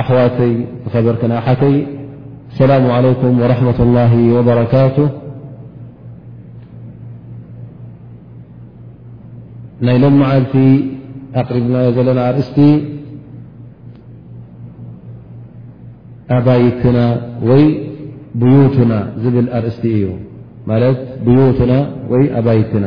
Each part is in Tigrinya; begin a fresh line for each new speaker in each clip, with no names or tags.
ኣሕዋተይ ዝኸበርክን ኣሓተይ ሰላሙ ዓለይኩም ወረሕመት ላህ ወበረካቱ ናይ ሎም መዓልቲ ኣቕሪብናዮ ዘለና ኣርእስቲ ኣባይትና ወይ ብዩትና ዝብል ኣርእስቲ እዩ ማለት ብዩትና ወይ ኣባይትና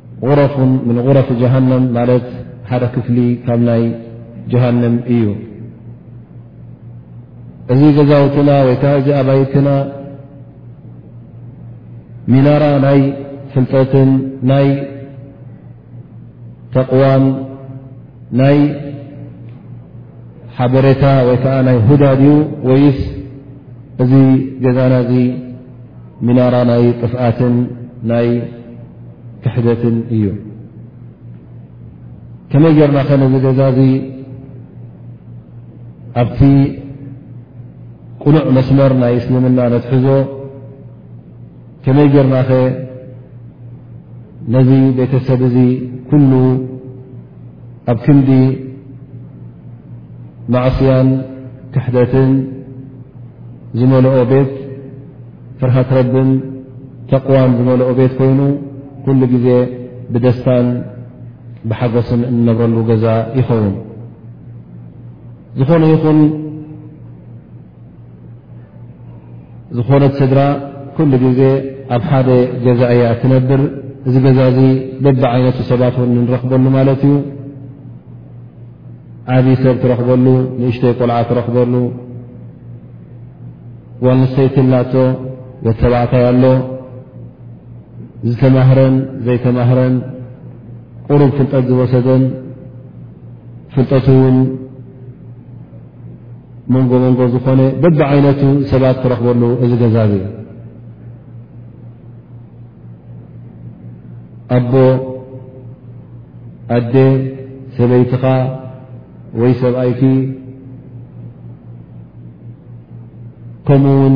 غረፍ ምን غረፍ ጀሃነም ማለት ሓደ ክፍሊ ካብ ናይ ጀሃንም እዩ እዚ ገዛውትና ወይ ዓ እዚ ኣባይትና ሚናራ ናይ ፍልጠትን ናይ ተቕዋን ናይ ሓበሬታ ወይ ከዓ ናይ ሁዳ ድዩ ወይስ እዚ ገዛና እዚ ሚናራ ናይ ጥፍኣትን ናይ ክሕደትን እዩ ከመይ ጌርና ከ ነዚ ገዛ እዚ ኣብቲ ቅኑዕ መስመር ናይ እስልምና ነትሕዞ ከመይ ጌርና ከ ነዚ ቤተሰብ እዚ ኩሉ ኣብ ክንዲ ማዕስያን ክሕደትን ዝመልኦ ቤት ፍርሃት ረብን ተቕዋን ዝመልኦ ቤት ኮይኑ ኩሉ ግዜ ብደስታን ብሓጎስን እንነብረሉ ገዛ ይኸውን ዝኾነ ይኹን ዝኾነት ስድራ ኩሉ ግዜ ኣብ ሓደ ገዛ እያ እትነብር እዚ ገዛ እዚ በቢ ዓይነቱ ሰባት ን ንረኽበሉ ማለት እዩ ዓብ ሰብ ትረኽበሉ ንእሽተይ ቆልዓ ትረኽበሉ ዋንሰይቲ ላቶ ተባዕታይ ኣሎ ዝተማህረን ዘይተማህረን ቁሩብ ፍልጠት ዝወሰደን ፍልጠት ውን መንጎ መንጎ ዝኾነ በቢ ዓይነቱ ሰባት ክረኽበሉ እዚ ገዛ እ ኣቦ ኣደ ሰበይትኻ ወይ ሰብኣይቲ ከምኡ ውን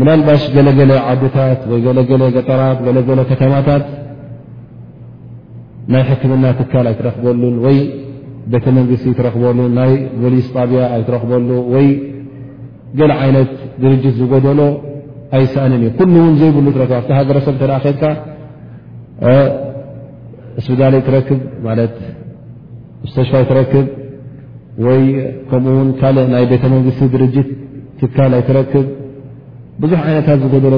ምናልባሽ ገለገለ ዓድታት ወይ ገለገለ ገጠራት ገለገለ ከተማታት ናይ ሕክምና ትካል ኣይትረክበሉን ወይ ቤተ መንግስቲ ኣይትረክበሉ ናይ ፖሊስ ጣብያ ኣይትረክበሉ ወይ ገለ ዓይነት ድርጅት ዝጎደሎ ኣይሰእንን እዩ ኩሉ እውን ዘይብሉ ትረክ ኣብቲ ሃገረሰብ እተ ከድካ ስብዳለይ ትረክብ ማለት ምስተሽፋይ ትረክብ ወይ ከምኡ ውን ካልእ ናይ ቤተ መንግስቲ ድርጅት ትካል ኣይትረክብ ብዙሕ ዓይነታት ዝገደሮ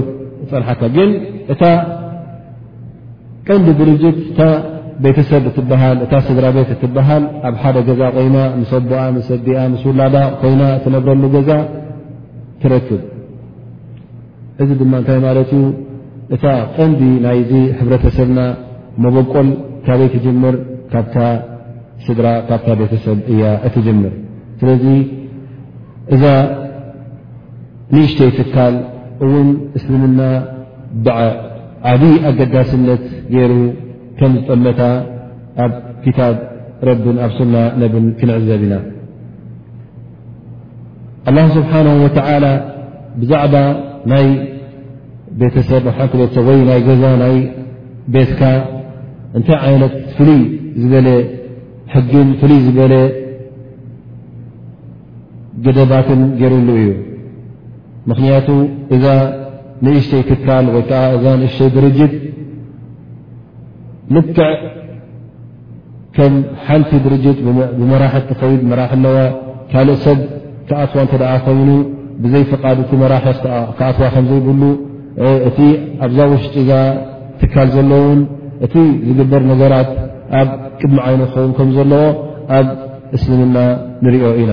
ፀንሓካ ግን እታ ቀንዲ ድርጅት እታ ቤተሰብ እትበሃል እታ ስድራ ቤት እትበሃል ኣብ ሓደ ገዛ ኮይና ምስ ኣቦኣ ምስ ኣዲኣ ምስ ውላዳ ኮይና እትነብረሉ ገዛ ትረክብ እዚ ድማ እንታይ ማለት እዩ? እታ ቀንዲ ናይዚ ሕብረተሰብና መበቆል ካበይ ትጅምር? ካብታ ስድራ ካብታ ቤተሰብ እያ እትጅምር። ስለዚ እዛ ንእሽተይ ትካል እውን እስልምና ብዓብዪ ኣገዳስነት ገይሩ ከም ዝጠመታ ኣብ ክታብ ረብን ኣብ ሱና ነብን ክንዕዘብ ኢና። ኣላ ስብሓን ወተላ ብዛዕባ ናይ ቤተሰብ ኣብ ሓንቲ ቤተሰብ ወይ ናይ ገዛ ናይ ቤትካ እንታይ ዓይነት ፍልይ ዝበለ ሕጊን ፍልይ ዝበለ ገደባትን ገይሩሉ እዩ ምኽንያቱ እዛ ንእሽተይ ትካል ወይ ከዓ እዛ ንእሽተይ ድርጅት ልክዕ ከም ሓንቲ ድርጅት ብመራሒ እትኸይድ መራሒ ኣለዋ። ካልእ ሰብ ክኣትዋ እንተ ኮይኑ ብዘይ ፍቓድ እቲ መራሒ ክኣትዋ ከም ዘይብሉ፣ እቲ ኣብዛ ውሽጢ እዛ ትካል ዘሎ እውን እቲ ዝግበር ነገራት ኣብ ቅድሚ ዓይኑ ክኸውን ከም ዘለዎ ኣብ እስልምና ንሪኦ ኢና።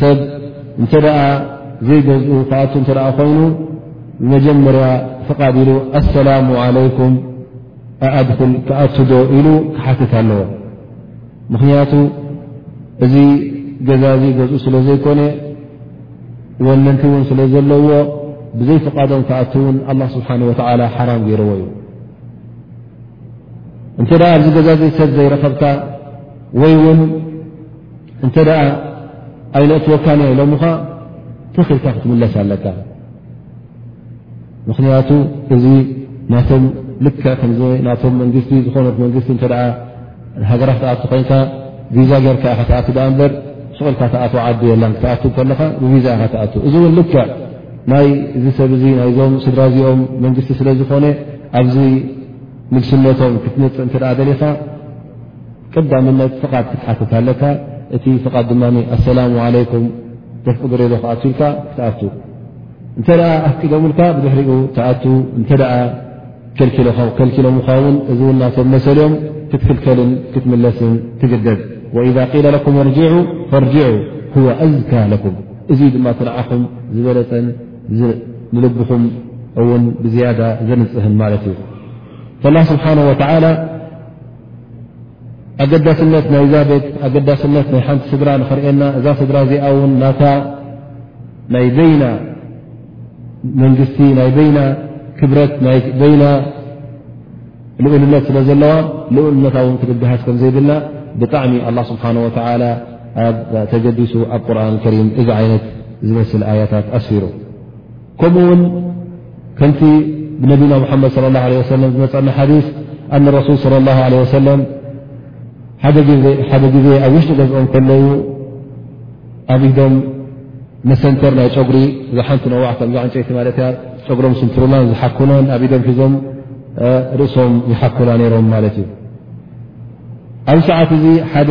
ሰብ እንተ ዘይገዝኡ ክኣቱ እተ ኮይኑ መጀመርያ ፍቓድ ኢሉ ኣሰላሙ ዓለይኩም ኣኣድኹል ክኣቱዶ ኢሉ ክሓትት ኣለዎ ምኽንያቱ እዚ ገዛ እዚ ገዝኡ ስለ ዘይኮነ ወነንቲ እውን ስለ ዘለዎ ብዘይ ፍቓዶም ክኣት እውን ኣላ ስብሓን ወተላ ሓራም ገይርዎ እዩ እንተ ኣብዚ ገዛ ዘይ ሰብ ዘይረኸብካ ወይ ውን እንተ ኣይነእትወካን እዮ ኢሎምኻ ትኽ ኢልካ ክትምለስ ኣለካ ምክንያቱ እዚ ናቶም ልክ ናቶም መንግስቲ ዝኾነት መንግስቲ እተ ሃገራ ክትኣት ኮይንካ ቪዛ ገርካ ኢ ትኣት ኣ እበር ስቕልካ ትኣት ዓዲ የላን ክትኣት ከለኻ ብቪዛ ኢ ትኣ እዚ እውን ልክ ናይ እዚ ሰብ ዚ ናይዞም ስድራ ዚኦም መንግስቲ ስለዝኾነ ኣብዚ ንግስነቶም ክትመፅእ እተ ደሊኻ ቀዳምነት ፍቓድ ክትሓትት ኣለካ እቲ ፍቓድ ድማ ኣሰላሙ ዓለይኩም ዘፍቅዱዶ ዶ ክኣቱ ኢልካ ክትኣቱ እንተ ኣፍቂዶምልካ ብድሕሪኡ ትኣቱ እንተ ከልኪሎምካ ውን እዚ ውን ናቶም መሰል ዮም ክትክልከልን ክትምለስን ትግደድ ወኢዛ ቂለ ለኩም እርጅዑ ፈርጅዑ ሁወ ኣዝካ ለኩም እዚ ድማ ትንዓኹም ዝበለፀን ንልብኹም እውን ብዝያዳ ዘንፅህን ማለት እዩ ላ ስብሓን ወተላ ኣገዳስነት ናይዛ ቤት ኣገዳስነት ናይ ሓንቲ ስድራ ንክርእና እዛ ስድራ እዚኣ ውን ናታ ናይ በይና መንግስቲ ናይ በይና ክብረት ናይ በይና ልኡልነት ስለ ዘለዋ ልኡልነታ ውን ክትግሃስ ከም ዘይብልና ብጣዕሚ ኣላ ስብሓን ወተላ ኣብ ተገዲሱ ኣብ ቁርን ከሪም እዚ ዓይነት ዝመስል ኣያታት ኣስፊሩ ከምኡ ውን ከምቲ ብነብና ሙሓመድ صለ ላه ለ ሰለም ዝመፀና ሓዲስ ኣን ረሱል صለ ላه ለ ወሰለም ሓደ ግዜ ኣብ ውሽጢ ገዝኦም ከለዉ ኣብ ኢዶም መሰንተር ናይ ጨጉሪ እዛ ሓንቲ ነዋዕ ከምዛ ዕንጨይቲ ማለት እያ ጨጉሮም ስንትሩናን ዝሓኩናን ኣብ ኢዶም ሒዞም ርእሶም ይሓኩና ነይሮም ማለት እዩ ኣብ ሰዓት እዚ ሓደ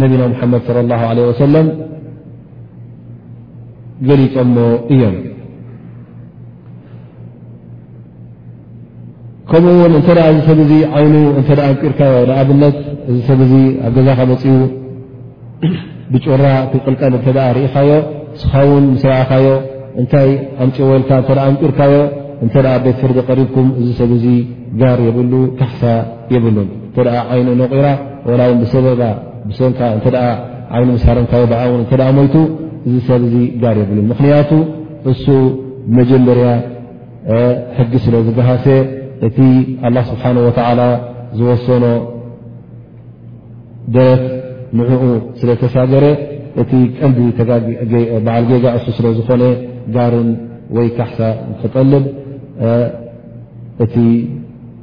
ነቢና ሙሓመድ صለ ላه ለ ወሰለም ገሊፆሞ እዮም ከምኡ ውን እንተ እዚ ሰብ እዚ ዓይኑ እተ ኣንቂርካዮ ንኣብነት እዚ ሰብ እዚ ኣብ ገዛካ መፅኡ ብጩራ ክቅልቀል እተ ርኢኻዮ ንስኻ ውን ምስ ረኣኻዮ እንታይ ኣምጪዎ ኢልካ እተ ኣንቂርካዮ እንተ ቤት ፍርዲ ቀሪብኩም እዚ ሰብ እዚ ጋር የብሉ ካሕሳ የብሉን እተ ዓይኑ ነቒራ ላ ውን ብሰበባ ብሰንካ እተ ዓይኑ ምስ ሃረምካዮ ብኣ ውን እተ ሞይቱ እዚ ሰብ ዚ ጋር የብሉን ምኽንያቱ እሱ መጀመርያ ሕጊ ስለ ዝገሃሰ እቲ ኣላ ስብሓን ወተዓላ ዝወሰኖ ደረት ንዕኡ ስለ ተሳገረ እቲ ቀንዲ በዓል ጌጋ እሱ ስለ ዝኾነ ጋርን ወይ ካሕሳ ክጠልብ እቲ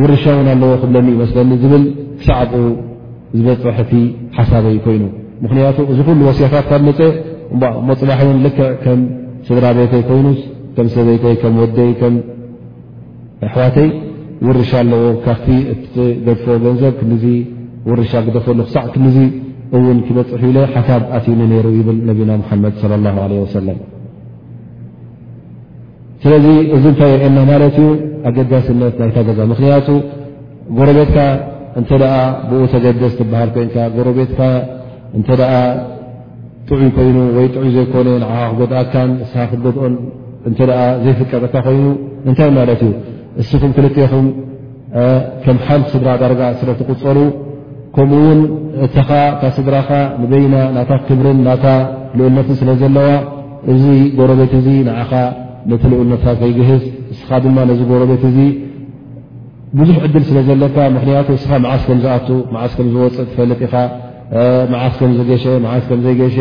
ውርሻ እውን ኣለዎ ክብለኒ እዩ መስለኒ ዝብል ክሳዕ ኣብኡ ዝበፅሕ እቲ ሓሳበይ ኮይኑ ምኽንያቱ እዚ ኩሉ ወስያታት ካብ መፀ እሞ ፅባሕ እውን ልክዕ ከም ስድራ ቤተይ ኮይኑስ ከም ሰበይተይ ከም ወደይ ከም ኣሕዋተይ ውርሻ ኣለዎ ካብቲ እትገድፎ ገንዘብ ክንዚ ውርሻ ግደፈሉ ክሳዕ ክንዚ እውን ክበፅሕ ኢለ ሓሳብ ኣትኒ ነይሩ ይብል ነቢና ሙሓመድ ለ ላ ለ ወሰለም ስለዚ እዚ እንታይ የርእና ማለት እዩ ኣገዳስነት ናይታ ገዛ ምክንያቱ ጎረቤትካ እንተ ብኡ ተገደስ ትበሃል ኮንካ ጎረቤትካ እንተ ጥዑይ ኮይኑ ወይ ጥዑይ ዘይኮነ ንዓ ክጎድኣካን ንስ ክትጎድኦን እተ ዘይፍቀጠካ ኮይኑ እንታይ ማለት እዩ እስኹም ክልጥኹም ከም ሓንቲ ስድራ ዳርጋ ስለ ትቁፀሩ ከምኡ ውን እተኻ እታ ስድራኻ ንበይና ናታ ክብርን ናታ ልኡነትን ስለ ዘለዋ እዚ ጎረቤት እዚ ንዓኻ ነቲ ልኡልነትካ ከይግህስ እስኻ ድማ ነዚ ጎረቤት እዚ ብዙሕ ዕድል ስለ ዘለካ ምክንያቱ እስኻ መዓስ ከም ዝኣቱ መዓስ ከም ዝወፅእ ትፈልጥ ኢኻ መዓስ ከም ዝገሸ መዓስ ከም ዘይገሸ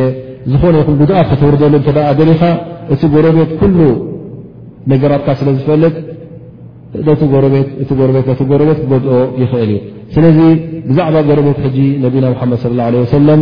ዝኾነ ይኹን ጉድኣት ከተውርደሉ እተ ደሊኻ እቲ ጎረቤት ኩሉ ነገራትካ ስለ ዝፈልጥ ነቲ ጎረቤት እቲ ጎረቤት ነቲ ጎረቤት ክገድኦ ይኽእል እዩ ስለዚ ብዛዕባ ጎረቤት ሕጂ ነቢና ምሓመድ ስለ ላ ለ ወሰለም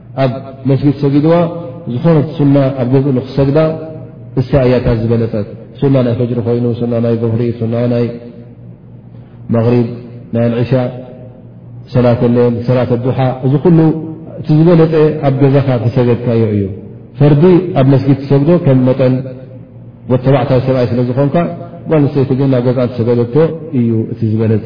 ኣብ መስጊድ ሰጊድዋ ዝኾነት ሱና ኣብ ገዝእሉ ክሰግዳ እሳ እያታ ዝበለፀት ሱና ናይ ፈጅሪ ኮይኑ ሱና ናይ ظህሪ ሱና ናይ መغሪብ ናይ ኣልዒሻ ሰላት ሌል ሰላት ኣዱሓ እዚ ኩሉ እቲ ዝበለፀ ኣብ ገዛኻ ክሰገድካዮ እዩ ፈርዲ ኣብ መስጊድ ትሰግዶ ከም መጠን ወተባዕታይ ሰብኣይ ስለ ዝኾንካ ጓል ንሰይቲ ግን ናብ ገዝኣ ትሰገደቶ እዩ እቲ ዝበለፀ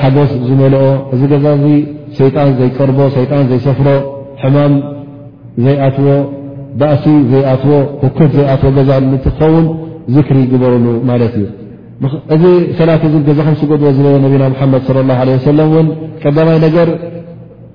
ሓጎስ ዝመልኦ እዚ ገዛ እዚ ሰይጣን ዘይቀርቦ ሰይጣን ዘይሰፍሮ ሕማም ዘይኣትዎ ባእሲ ዘይኣትዎ ህኮት ዘይኣትዎ ገዛ ንትኸውን ዝክሪ ግበርሉ ማለት እዩ እዚ ሰላት እዚ ገዛኹም ስገድዎ ዝበለ ነቢና ሓመድ ለ ላ ሰለ ን ቀዳማይ ነገር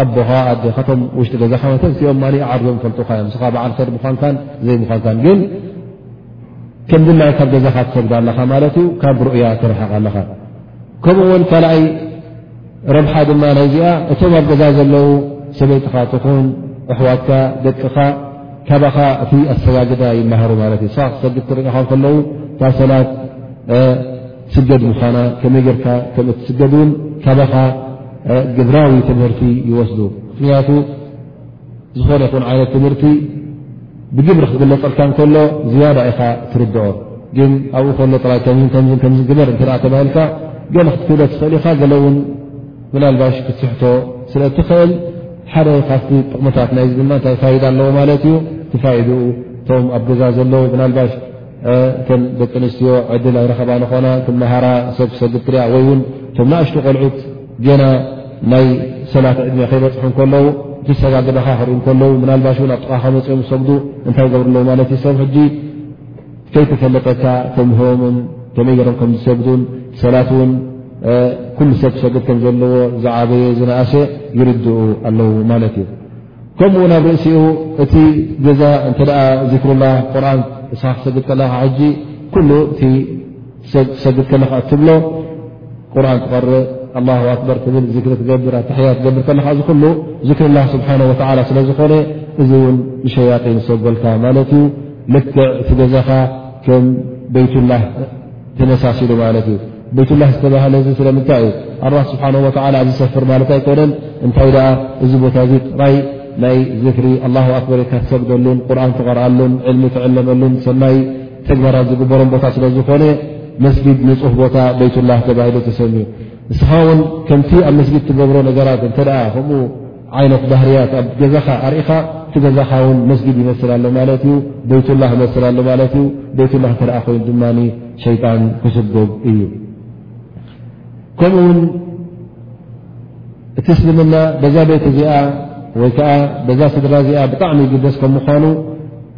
ኣቦኻ ኣዴኻ ቶም ውሽጢ ገዛኻ መተንሲኦም ማ ዓርዞም ፈልጡካ እዮም ስኻ በዓል ሰር ምኳንካን ዘይ ምኳንካን ግን ከምድላይ ካብ ገዛኻ ትሰግዳ ኣለኻ ማለት እዩ ካብ ሩእያ ትርሓቕ ኣለኻ ከምኡ ውን ካልኣይ ረብሓ ድማ ናይዚኣ እቶም ኣብ ገዛ ዘለዉ ሰበይትኻ ትኹን ኣሕዋትካ ደቅኻ ካባኻ እቲ ኣሰጋግዳ ይመሃሩ ማለት እዩ ስኻ ክሰግድ ክርኢኻ ከለዉ እታ ሰላት ትስገድ ምዃና ከመይ ጌርካ ከም እትስገድ እውን ካባኻ ግብራዊ ትምህርቲ ይወስዱ ምኽንያቱ ዝኾነ ይኹን ዓይነት ትምህርቲ ብግብሪ ክግለፀልካ እንከሎ ዝያዳ ኢኻ ትርድኦ ግን ኣብኡ ከሎ ጥራይ ከም ከምዝን ከምዝን ግበር እንተ ተባሂልካ ገለ ክትክብደ ትኽእል ኢኻ ገለ እውን ምናልባሽ ክትስሕቶ ስለ እትኽእል ሓደ ካብቲ ጥቕምታት ናይዚ ድማ እንታይ ፋይዳ ኣለዎ ማለት እዩ ትፋይድኡ እቶም ኣብ ገዛ ዘለዉ ምናልባሽ እተን ደቂ ኣንስትዮ ዕድል ኣይረኸባን ኾና ክመሃራ ሰብ ክሰግድ ክሪያ ወይ እውን እቶም ናእሽቱ ቆልዑት ገና ናይ ሰላት ዕድሚ ከይበፅሑ ከለዉ እቲ ዝሰጋግዳኻ ክርኢ ከለዉ ምናልባሽ እውን ኣብ ጥቓኻ መፅኦም ዝሰግዱ እንታይ ይገብሩ ኣለዉ ማለት እዩ ሰብ ሕጂ ከይተፈለጠካ ተምህሮምን ከመይ ገሮም ከም ዝሰግዱን ሰላት እውን ኩሉ ሰብ ክሰግድ ከም ዘለዎ ዝዓበየ ዝነእሰ ይርድኡ ኣለዉ ማለት እዩ ከምኡ ውን ኣብ ርእሲኡ እቲ ገዛ እንተ ዚክሩላ ቁርን ንስኻ ክትሰግድ ከለኻ ሕጂ ኩሉ እቲ ትሰግድ ከለኻ እትብሎ ቁርን ትቐርእ ኣላ ኣክበር ትብል ዚክሪ ትገብር ኣተሕያ ትገብር ከለኻ እዚ ኩሉ ዚክርላ ስብሓን ወተላ ስለ ዝኾነ እዚ እውን ንሸያጢ ንሰጎልካ ማለት እዩ ልክዕ እቲ ገዛኻ ከም ቤይትላ ተመሳሲሉ ማለት እዩ ቤይትላህ ዝተባህለ እዚ ስለምንታይ እዩ ኣላ ስብሓ ወ ኣብ ዝሰፍር ማለት ኣይኮነን እንታይ ደኣ እዚ ቦታ እዚ ጥራይ ናይ ዝክሪ ኣላ ኣክበር ኢልካ ትሰግደሉን ቁርን ትቐርኣሉን ዕልሚ ትዕለመሉን ሰናይ ተግባራት ዝግበሮም ቦታ ስለ ዝኾነ መስጊድ ንፁህ ቦታ ቤይትላህ ተባሂሉ ተሰምዩ ንስኻ ውን ከምቲ ኣብ መስጊድ ትገብሮ ነገራት እተ ከምኡ ዓይነት ባህርያት ኣብ ገዛኻ ኣርኢኻ እቲ ገዛኻ ውን መስጊድ ይመስል ኣሎ ማለት እዩ ቤይትላ ክመስል ኣሎ ማለት እዩ ቤይትላ እተ ኮይኑ ድማ ሸይጣን ክስጎብ እዩ ከምኡ ውን እቲ እስልምና በዛ ቤት እዚኣ ወይ ከዓ በዛ ስድራ እዚኣ ብጣዕሚ ይግደስ ከም ምኳኑ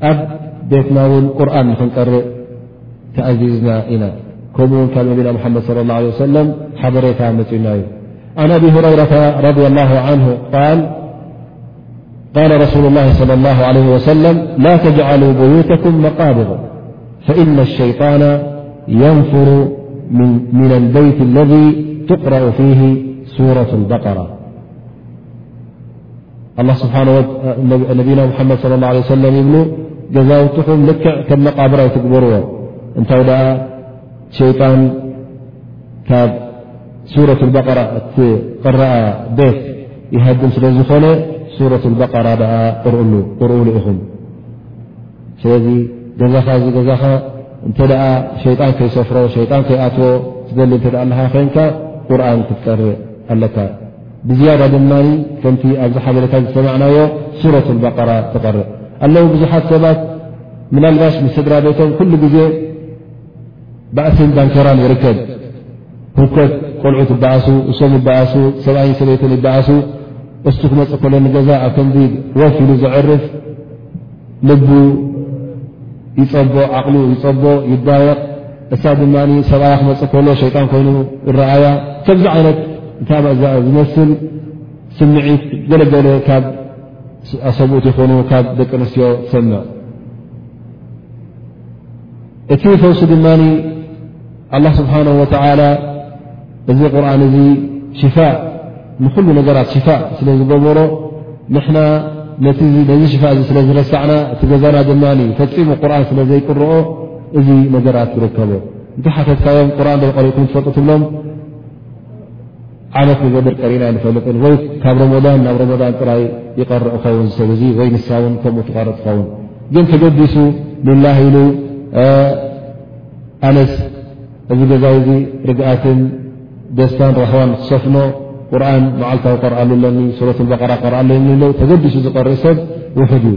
ኣብ ቤትና ውን ቁርን ንክንቀርእ ተኣዚዝና ኢና ከምኡውን ካብ ነቢና ሓመድ ለ ላ ሰለም ሓበሬታ መፅና እዩ عن أبي هريرة رضي الله عنه اقال رسول الله صلى الله عليه وسلم لا تجعلوا بيوتكم مقابر فإن الشيطان ينفر من البيت الذي تقرأ فيه سورة البقرة اله اننبينا محمد صلى له عليه وسلم بلو جزاوتم لكع كم مقابر تكبرو ن ሸይጣን ካብ ሱረት በራ እትቕረኣ ቤት ይሃድም ስለ ዝኾነ ሱረት በራ ኣ ርሉ ርኡሉ ኢኹም ስለዚ ገዛኻ እዚ ገዛኻ እንተ ሸጣን ከይሰፍሮ ሸጣን ከይኣትዎ ትደሊ እተ ኣለካ ኮንካ ቁርን ክትቀርእ ኣለካ ብዝያዳ ድማ ከምቲ ኣብዚ ሓበሬታ ዝሰማዕናዮ ሱረት በራ ትቐርእ ኣለዉ ብዙሓት ሰባት ምናልባሽ ምስ ስድራ ቤቶም ኩሉ ግዜ ባእስን ባንከራን ይርከብ ህውከት ቆልዑት ይበኣሱ እሶም ይበኣሱ ሰብኣይን ሰበይትን ይበኣሱ እስቱ ክመፅእ ከሎ ንገዛ ኣብ ከምዚ ወፍ ኢሉ ዘዕርፍ ልቡ ይፀቦ ዓቕሉ ይፀቦ ይዳየቕ እሳ ድማ ሰብኣያ ክመፅእ ከሎ ሸይጣን ኮይኑ ይረኣያ ከምዚ ዓይነት እታይ ዝመስል ስምዒት ገለገለ ካብ ኣሰብኡት ይኾኑ ካብ ደቂ ኣንስትዮ ትሰምዕ እቲ ፈውሲ ድማ ኣላ ስብሓን ወተዓላ እዚ ቁርን እዚ ሽፋእ ንኩሉ ነገራት ሽፋእ ስለ ዝገበሮ ንሕና ነዚ ሽፋእ እዚ ስለ ዝረሳዕና እቲ ገዛና ድማ ፈፂሙ ቁርን ስለ ዘይቅረኦ እዚ ነገራት ይርከቦ እንተ ሓተትካዮም ቁርን ዶ ቀሪእኩም ትፈጡ ትብሎም ዓመት ንገድር ቀሪና ኣይንፈልጥን ወይ ካብ ሮሞዳን ናብ ሮሞዳን ጥራይ ይቀርዕ ኸውን ሰብ እዚ ወይ ንሳ ውን ከምኡ ትቐርፅ ትኸውን ግን ተገዲሱ ሊላህ ኢሉ ኣነስ እዚ ገዛይ እዚ ርግኣትን ደስታን ራህዋን ክሰፍኖ ቁርን መዓልታዊ ቀርኣሉ ኣለኒ ሱረት በቀራ ቀርኣለኒ ተገዲሱ ዝቀርእ ሰብ ውሑድ እዩ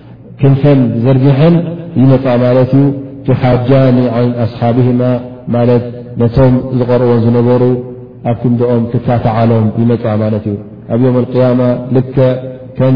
ክንፈን ዘርጊሐን ይመጻ ማለት እዩ ትሓጃኒ ዓይን ኣስሓብህማ ማለት ነቶም ዝቐርዎን ዝነበሩ ኣብ ክንድኦም ክካታዓሎም ይመጻ ማለት እዩ ኣብ ዮም ቅያማ ልክዕ ከም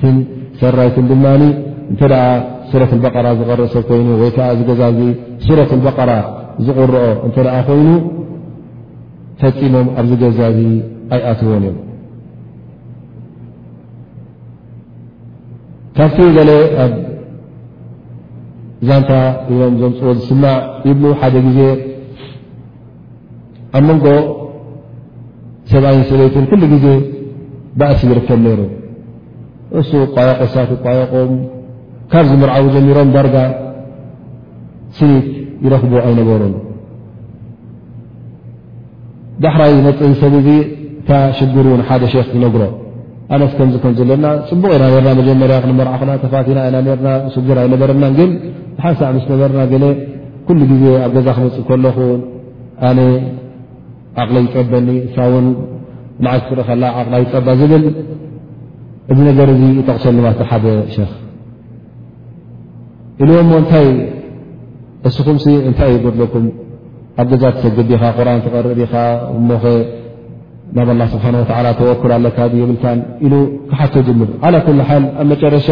ትን ሰራይትን ድማ እንተ ሱረት በራ ዝቕርእ ሰብ ኮይኑ ወይ ከዓ እዚ ገዛ ዚ ሱረት በራ ዝቕርኦ እንተ ኮይኑ ፈፂሞም ኣብዚ ገዛ እዚ ኣይኣትዎን እዮም ካብቲ ገለ ኣብ ዛንታ እዮም ዘምፅዎ ዝስማዕ ይብሉ ሓደ ግዜ ኣብ መንጎ ሰብኣይን ሰበይትን ኩሉ ግዜ ባእሲ ይርከብ ነይሩ እሱ ቋየቆ ሳት ይቋየቆም ካብ ዝምርዓዊ ጀሚሮም ዳርጋ ስኒት ይረኽቡ ኣይነበሩን ዳሕራይ መፅእን ሰብ እዙ እታ ሽግር እውን ሓደ ሸክ ይነግሮ ኣነስ ከምዚ ከም ዘለና ፅቡቕ ኢና ርና መጀመርያ ክንመርዓኹና ተፋቲና ኢና ርና ስግር ኣይነበረና ግን ሓንሳዕ ምስ ነበርና ገለ ኩሉ ግዜ ኣብ ገዛ ክመፅእ ከለኹ ኣነ ዓቕለ ይፀበኒ እሳውን መዓልቲ ክርኢ ከላ ዓቕላ ይፀባ ዝብል እዚ ነገር እዚ ይጠቕሰሉማ ሓደ ሸኽ ኢሉዎሞ እንታይ እስኹም እንታይ ይጎድለኩም ኣብ ገዛ ትሰግድ ዲኻ ቁርን ትቐርእ ዲኻ እሞኸ ናብ ኣላ ስብሓ ወላ ተወኩል ኣለካ የብልካን ኢሉ ክሓቶ ጅምር ዓላ ኩሉ ሓል ኣብ መጨረሻ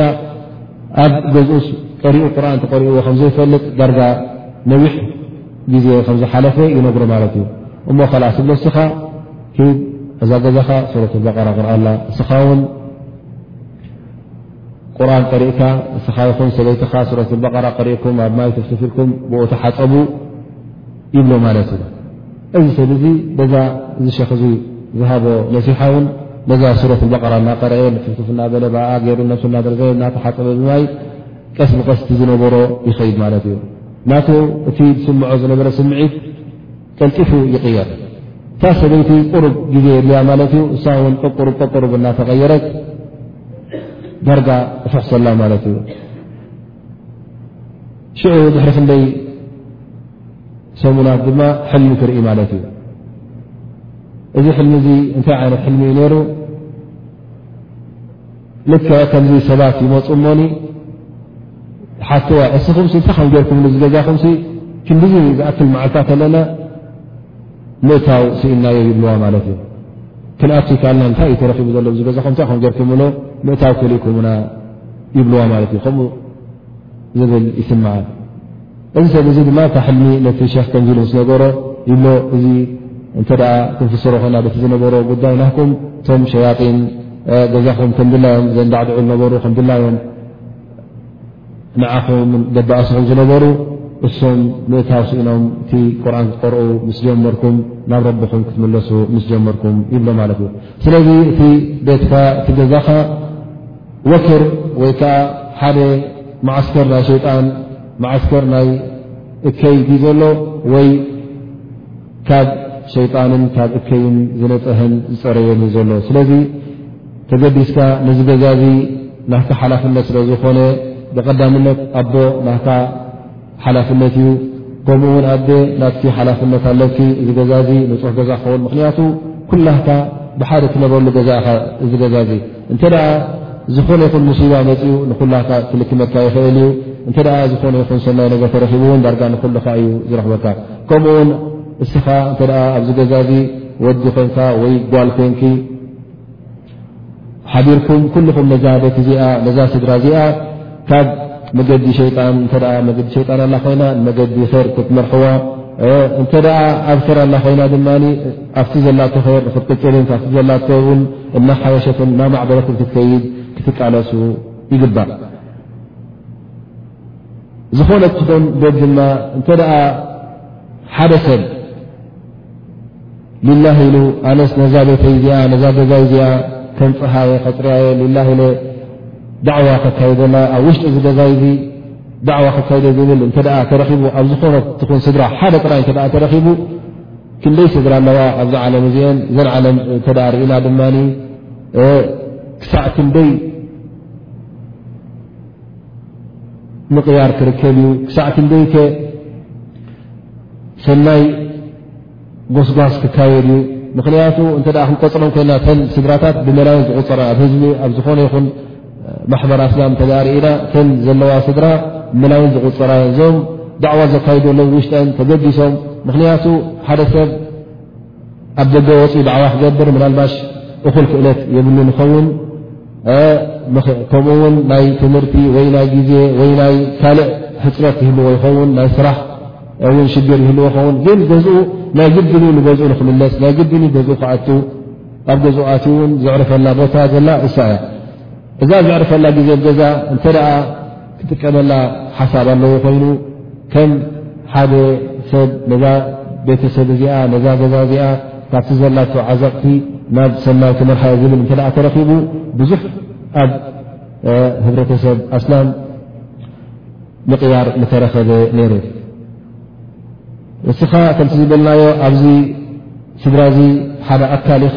ኣብ ገዝኡስ ቀሪኡ ቁርን ተቀሪእዎ ከምዘይፈልጥ ዳርጋ ነዊሕ ግዜ ከምዝሓለፈ ይነግሮ ማለት እዩ እሞ ከላስ እብሎ እስኻ እዛ ገዛኻ ሱረት በቀራ ቁርኣላ እስኻ ውን ቁርን ቀሪእካ እስኻ ይኹን ሰበይትኻ ሱረት በቀራ ቀሪእኩም ኣብ ማይ ተፍትፍልኩም ብኡ ተሓፀቡ ይብሎ ማለት እዩ እዚ ሰብ እዚ በዛ እዚ ሸክ እዚ ዝሃቦ ነሲሓ ውን በዛ ሱረት በቀራ እናቀረአ ንፍፍፍ እናበለ ብኣ ገይሩ ነ እናዘ እናተሓፀበ ብማይ ቀስ ብቀስቲ ዝነበሮ ይኸይድ ማለት እዩ ናቱ እቲ ዝስምዖ ዝነበረ ስምዒት ቀልጢፉ ይቅየር እታ ሰበይቲ ቁሩብ ግዜ የድልያ ማለት እዩ እሳ ውን ቀቁሩብ ቀቁሩብ እናተቀየረት ዳርጋ እፍሕሰላ ማለት እዩ ሽዑ ድሕሪ ክንደይ ሰሙናት ድማ ሕልሚ ትርኢ ማለት እዩ እዚ ሕልሚ እዚ እንታይ ዓይነት ሕልሚ እዩ ነይሩ ልክ ከምዚ ሰባት ይመፁ ሞኒ ሓተዋ እስኹም እንታይ ከም ገርኩም ዝገዛኹም ክንዲ ዝኣክል መዓልታት ኣለና ምእታው ስኢናዮ ይብልዋ ማለት እዩ ክንኣትካልና እንታይ እዩ ተረኪቡ ዘሎ ዝገዛኹም እንታይ ከም ገርኩምሎ ምእታው ክልእኩምና ይብልዋ ማለት እዩ ከምኡ ዝብል ይስምዓ እዚ ሰብ እዚ ድማ እታ ሕልሚ ነቲ ሸክ ከምዚ ኢሉ ምስ ነገሮ ይብሎ እዚ እንተ ክንፍስሮ ኮይና በቲ ዝነበሮ ጉዳይ ናኩም እቶም ሸያጢን ገዛኹም ከምድላዮም ዘንዳዕድዑ ዝነበሩ ከምድላዮም ንዓኹም ደባኣስኹም ዝነበሩ እሶም ምእታው ስኢኖም እቲ ቁርን ክትቀርኡ ምስ ጀመርኩም ናብ ረብኹም ክትምለሱ ምስ ጀመርኩም ይብሎ ማለት እዩ ስለዚ እቲ ቤትካ እቲ ገዛኻ ወፍር ወይ ከዓ ሓደ መዓስከር ናይ ሸይጣን መዓስከር ናይ እከይ ዩ ዘሎ ወይ ካብ ሸይጣንን ካብ እከይን ዝነፀሀን ዝፀረየን እዩ ዘሎ ስለዚ ተገዲስካ ነዚ ገዛ እዚ ናካ ሓላፍነት ስለ ዝኾነ ብቀዳምነት ኣቦ ናካ ሓላፍነት እዩ ከምኡ ውን ኣደ ናትኪ ሓላፍነት ኣለኪ እዚ ገዛ እዚ ንፁሕ ገዛ ክኸውን ምክንያቱ ኩላካ ብሓደ ትነብረሉ ገዛ ኢኻ እዚ ገዛ እዚ እንተ ዝኾነ ይኹን ሙሲባ መፅኡ ንኩላካ ክልክመካ ይኽእል እዩ እንተ ዝኾነ ይኹን ሰናይ ነገር ተረኪቡ እውን ዳርጋ ንኩልካ እዩ ዝረክበካ ከምኡ ውን እስኻ እተ ኣብዚ ገዛ እዚ ወዲ ኮንካ ወይ ጓል ኮንኪ ሓቢርኩም ኩልኹም ነዛ ቤት እዚኣ ነዛ ስድራ እዚኣ ካብ መገዲ ሸይጣን እተ መገዲ ሸይጣን ኣላ ኮይና ንመገዲ ር ክትመርሕዋ እንተ ኣብ ር ኣላ ኮይና ድማ ኣብቲ ዘላቶ ር ንክትቅፅልን ካብ ዘላቶ ውን እናሓየሸትን እናማዕበረትን ክትከይድ ክትቃለሱ ይግባእ ዝኾነ ትኹን ቤት ድማ እንተ ሓደ ሰብ ሊላህ ኢሉ ኣነስ ነዛ ቤተይ እዚኣ ነዛ ገዛይ እዚኣ ከንፅሃየ ከፅርያየ ሊላ ኢለ ዳዕዋ ከካይደላ ኣብ ውሽጢ እዚ ገዛይ እዚ ዳዕዋ ከካይደ ዝብል እንተ ተረኪቡ ኣብ ዝኾነ ትኹን ስድራ ሓደ ጥራይ እተ ተረኪቡ ክንደይ ስድራ ኣለዋ ኣብዚ ዓለም እዚአን እዘን ዓለም እተ ርእና ድማ ክሳዕ ክንደይ ምቕያር ክርከብ እዩ ክሳዕ ክንደይከ ሰናይ ጎስጓስ ክካየድ እዩ ምክንያቱ እተ ክንቆፅረን ኮይና ተን ስድራታት ብመላዮ ዝቁፅራ ኣብ ህዝቢ ኣብ ዝኾነ ይኹን ማሕበር ኣስላም እተ ርእና ተን ዘለዋ ስድራ መላዮን ዝቁፅራ እዞም ዳዕዋ ዘካይዱ ኣለው ውሽጠን ተገዲሶም ምክንያቱ ሓደ ሰብ ኣብ ደገ ወፅኡ ዳዕዋ ክገብር ምናልባሽ እኹል ክእለት የብሉ ንኸውን ከምኡ ውን ናይ ትምህርቲ ወይ ናይ ግዜ ወይ ናይ ካልእ ሕፅረት ይህልዎ ይኸውን ናይ ስራሕ ን ሽግር ይህልዎ ይኸውን ግን ገዝኡ ናይ ግድን ንገዝኡ ንክምለስ ናይ ግድን ገዝኡ ክኣት ኣብ ገዝኡ ኣት ውን ዘዕርፈላ ቦታ ዘላ እሳ እያ እዛ ዘዕርፈላ ግዜ ገዛ እተ ክጥቀመላ ሓሳብ ኣለዎ ኮይኑ ከም ሓደ ሰብ ነዛ ቤተሰብ እዚኣ ነዛ ገዛ እዚኣ ካብቲ ዘላቶ ዓዘቕቲ ናብ ሰናይ ክመርሓዮ ዝብል እንተ ተረኪቡ ብዙሕ ኣብ ህብረተሰብ ኣስላም ምቕያር ምተረኸበ ነይሩ እስኻ ከምቲ ዝበልናዮ ኣብዚ ስድራ እዚ ሓደ ኣካል ኢኻ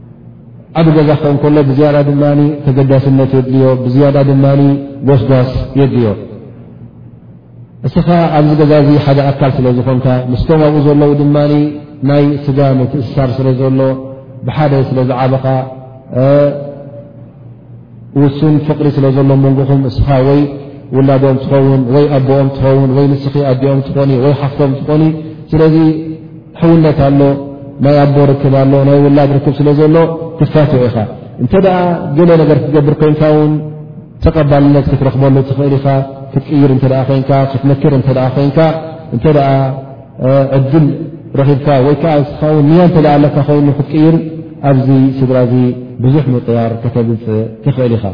ዓብ ገዛ ክኸውን ከሎ ብዝያዳ ድማ ተገዳስነት የድልዮ ብዝያዳ ድማ ጎስጓስ የድልዮ እስኻ ኣብዚ ገዛ እዚ ሓደ ኣካል ስለ ዝኾንካ ምስቶም ኣብኡ ዘለዉ ድማ ናይ ስጋ ምትእስሳር ስለ ዘሎ ብሓደ ስለ ዝዓበኻ ውሱን ፍቕሪ ስለ ዘሎ መንጎኹም እስኻ ወይ ውላዶኦም ትኸውን ወይ ኣቦኦም ትኸውን ወይ ንስኺ ኣዲኦም ትኾኒ ወይ ሓፍቶም ትኾኒ ስለዚ ሕውነት ኣሎ ናይ ኣቦ ርክብ ኣሎ ናይ ውላድ ርክብ ስለ ዘሎ ክፋት ኢኻ እንተ ደኣ ገለ ነገር ክትገብር ኮንካ ውን ተቐባልነት ክትረኽበሉ ትኽእል ኢኻ ክትቅይር እተ ኮንካ ክትመክር እተ ኮንካ እተ ዕድል ረኺብካ ወይ ከዓ ንስኻ ውን ንያ እተ ኣለካ ኮይኑ ክትቅይር ኣብዚ ስድራ እዚ ብዙሕ ምቅያር ከተምፅእ ትኽእል ኢኻ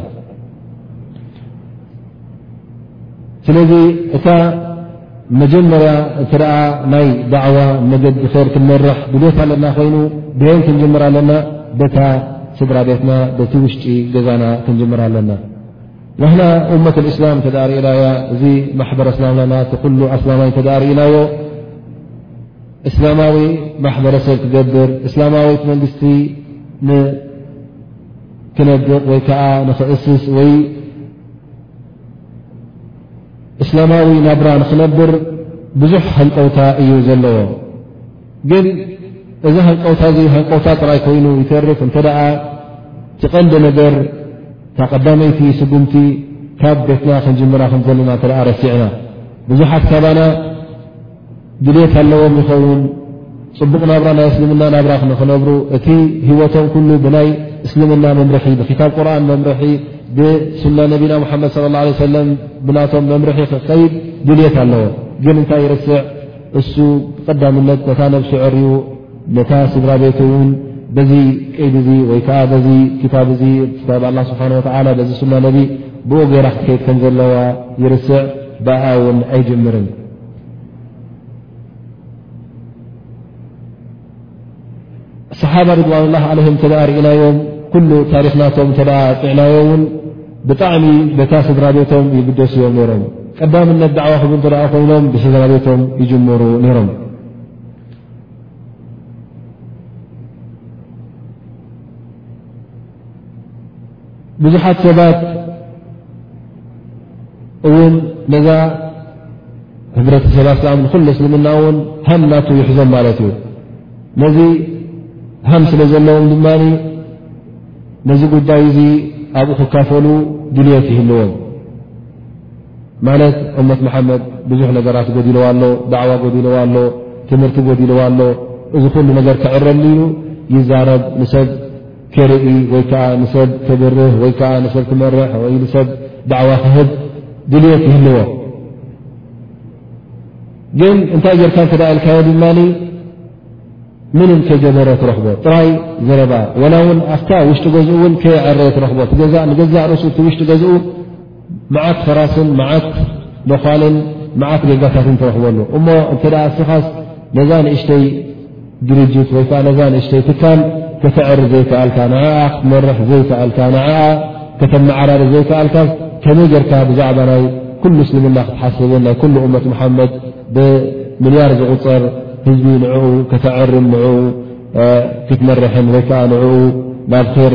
ስለዚ እታ መጀመርያ እተ ናይ ዳዕዋ መገዲ ር ክንመርሕ ድልት ኣለና ኮይኑ ብሄን ክንጅምር ኣለና በታ ስድራ ቤትና በቲ ውሽጢ ገዛና ክንጅምር ኣለና ናህና እመት እስላም እተ ርእናያ እዚ ማሕበረ ስላምና ና ኩሉ ኣስላማይ እተ ርእናዮ እስላማዊ ማሕበረሰብ ክገብር እስላማዊት መንግስቲ ንክነድቕ ወይ ከዓ ንክእስስ ወይ እስላማዊ ናብራ ንክነብር ብዙሕ ሃንቀውታ እዩ ዘለዎ ግን እዚ ሃንቀውታ እዚ ሃንቀውታ ጥራይ ኮይኑ ይተርፍ እንተ ትቐንዲ ነገር እታ ቀዳመይቲ ስጉምቲ ካብ ቤትና ክንጅምራ ከም ዘለና እተ ረሲዕና ብዙሓት ካባና ድልት ኣለዎም ይኸውን ፅቡቕ ናብራ ናይ እስልምና ናብራ ክነክነብሩ እቲ ህወቶም ኩሉ ብናይ እስልምና መምርሒ ብክታብ ቁርን መምርሒ ብሱና ነቢና ሓመድ ለ ሰለም ብናቶም መምርሒ ክከይድ ድልት ኣለዎ ግን እንታይ ይርስዕ እሱ ብቀዳምነት ነታ ነብሱ ዕርዩ ነታ ስድራ ቤቱ ውን በዚ ቀይዲ እዚ ወይ ከዓ በዚ ክታብ እዚ ክታብ ኣላ ስብሓን ወተላ በዚ ስና ነቢ ብኡ ገይራ ክትከይድ ከም ዘለዋ ይርስዕ ብኣ ውን ኣይጅምርን ሰሓባ ርድዋን ላ ዓለህም እተ ርእናዮም ኩሉ ታሪክ ናቶም እተ ጥዕናዮ እውን ብጣዕሚ በታ ስድራ ቤቶም ይግደሱ እዮም ነይሮም ቀዳምነት ዳዕዋ ክብ እተ ኮይኖም ብስድራ ቤቶም ይጅምሩ ነይሮም ብዙሓት ሰባት እውን ነዛ ህብረተሰብ ኣስላም ንኩሉ እስልምና እውን ሃም ናቱ ይሕዞም ማለት እዩ ነዚ ሃም ስለ ዘለዎም ድማ ነዚ ጉዳይ እዚ ኣብኡ ክካፈሉ ድልት ይህልዎም ማለት እመት መሓመድ ብዙሕ ነገራት ጎዲልዋ ኣሎ ዳዕዋ ጎዲልዋ ኣሎ ትምህርቲ ጎዲልዋ ኣሎ እዚ ኩሉ ነገር ክዕረሉ እዩ ይዛረብ ንሰብ ክርኢ ወይ ከዓ ንሰብ ክብርህ ወይ ከዓ ንሰብ ክመርሕ ወይ ንሰብ ዳዕዋ ክህብ ድልት ይህልዎ ግን እንታይ ጌርካ እተ ኢልካዮ ድማ ምንም ከይገበረ ትረኽቦ ጥራይ ዘረባ ወላ እውን ኣብታ ውሽጢ ገዝኡ እውን ከየዐረየ ትረኽቦ ገዛ ንገዛእ ርእሱ እቲ ውሽጢ ገዝኡ መዓት ፈራስን መዓት መዃልን መዓት ጌጋታትን ትረኽበሉ እሞ እንተ እስኻስ ነዛ ንእሽተይ ድርጅት ወይ ከዓ ነዛ ንእሽተይ ትካል ከተዕሪ ዘይከኣልካ ንዓኣ ክትመርሕ ዘይከኣልካ ንዓኣ ከተመዓራሪ ዘይከኣልካ ከመይ ጌርካ ብዛዕባ ናይ ኩሉ እስልምና ክትሓስብን ናይ ኩሉ እመት መሓመድ ብምልያር ዝቁፀር ህዝቢ ንዕኡ ከተዕርን ንኡ ክትመርሕን ወይ ከዓ ንኡ ናብ ር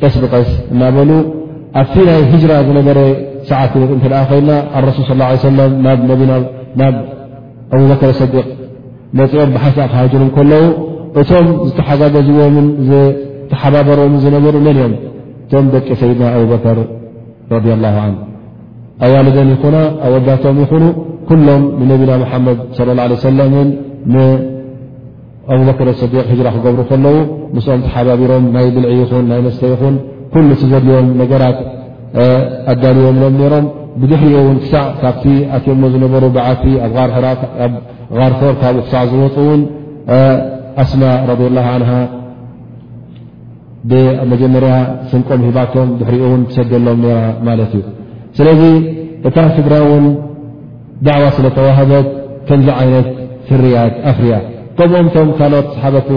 ቀስ ብቐስ እናበሉ ኣብቲ ናይ ህጅራ ዝነበረ ሰዓት ክንርኢ እንተ ኮይና ኣረሱል ስ ላ ሰለም ናብ ነቢና ናብ ኣቡበከር ሰዲቅ መፂኦም ብሓሳእ ክሃጅሩ ከለዉ እቶም ዝተሓጋገዝዎምን ዝተሓባበሮም ዝነበሩ መን እዮም እቶም ደቂ ሰይድና ኣቡበከር ረድ ላ ን ኣዋልደን ይኹና ኣወዳቶም ይኹኑ ኩሎም ንነቢና መሓመድ ለ ላ ሰለምን ኣቡበክር ስዲቅ ህጅራ ክገብሩ ከለዉ ምስኦም ተሓባቢሮም ናይ ብልዒ ይኹን ናይ መስተ ይኹን ኩሉ እቲ ዘድልዮም ነገራት ኣዳልዮምሎም ነይሮም ብድሕሪኡ እውን ክሳዕ ካብቲ ኣትዮሞ ዝነበሩ በዓቲ ኣብ ርኣብ ጋር ፎር ካብኡ ክሳዕ ዝወፁ እውን ኣስማ ረድ ላ ዓንሃ ብኣብ መጀመርያ ስንቆም ሂባቶም ድሕሪኡ እውን ትሰደሎም ነይራ ማለት እዩ ስለዚ እታ ስድራ እውን ዳዕዋ ስለ ተዋህበት ከምዚ ዓይነት ፍርያት ኣፍርያ። ከምኡም ቶም ካልኦት ሰሓበቱ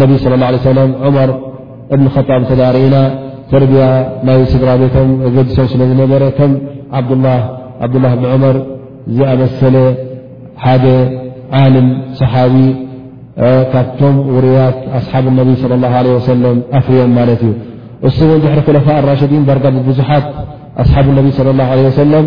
ነቢ ስለ ላ ሰለም ዑመር እብን ኸጣብ እተዳርእና ተርብያ ናይ ስድራ ቤቶም ገዲሶም ስለ ዝነበረ ከም ዓብዱላ ዓብዱላ ብን ዑመር ዝኣመሰለ ሓደ ዓልም ሰሓቢ ካብቶም ውሩያት ኣስሓብ ነቢ صለ ላه ለ ወሰለም ኣፍርዮም ማለት እዩ እሱ ን ድሕሪ ክለፋ ኣራሽዲን ዳርጋ ብብዙሓት ኣስሓብ ነቢ صለ ላه ለ ወሰለም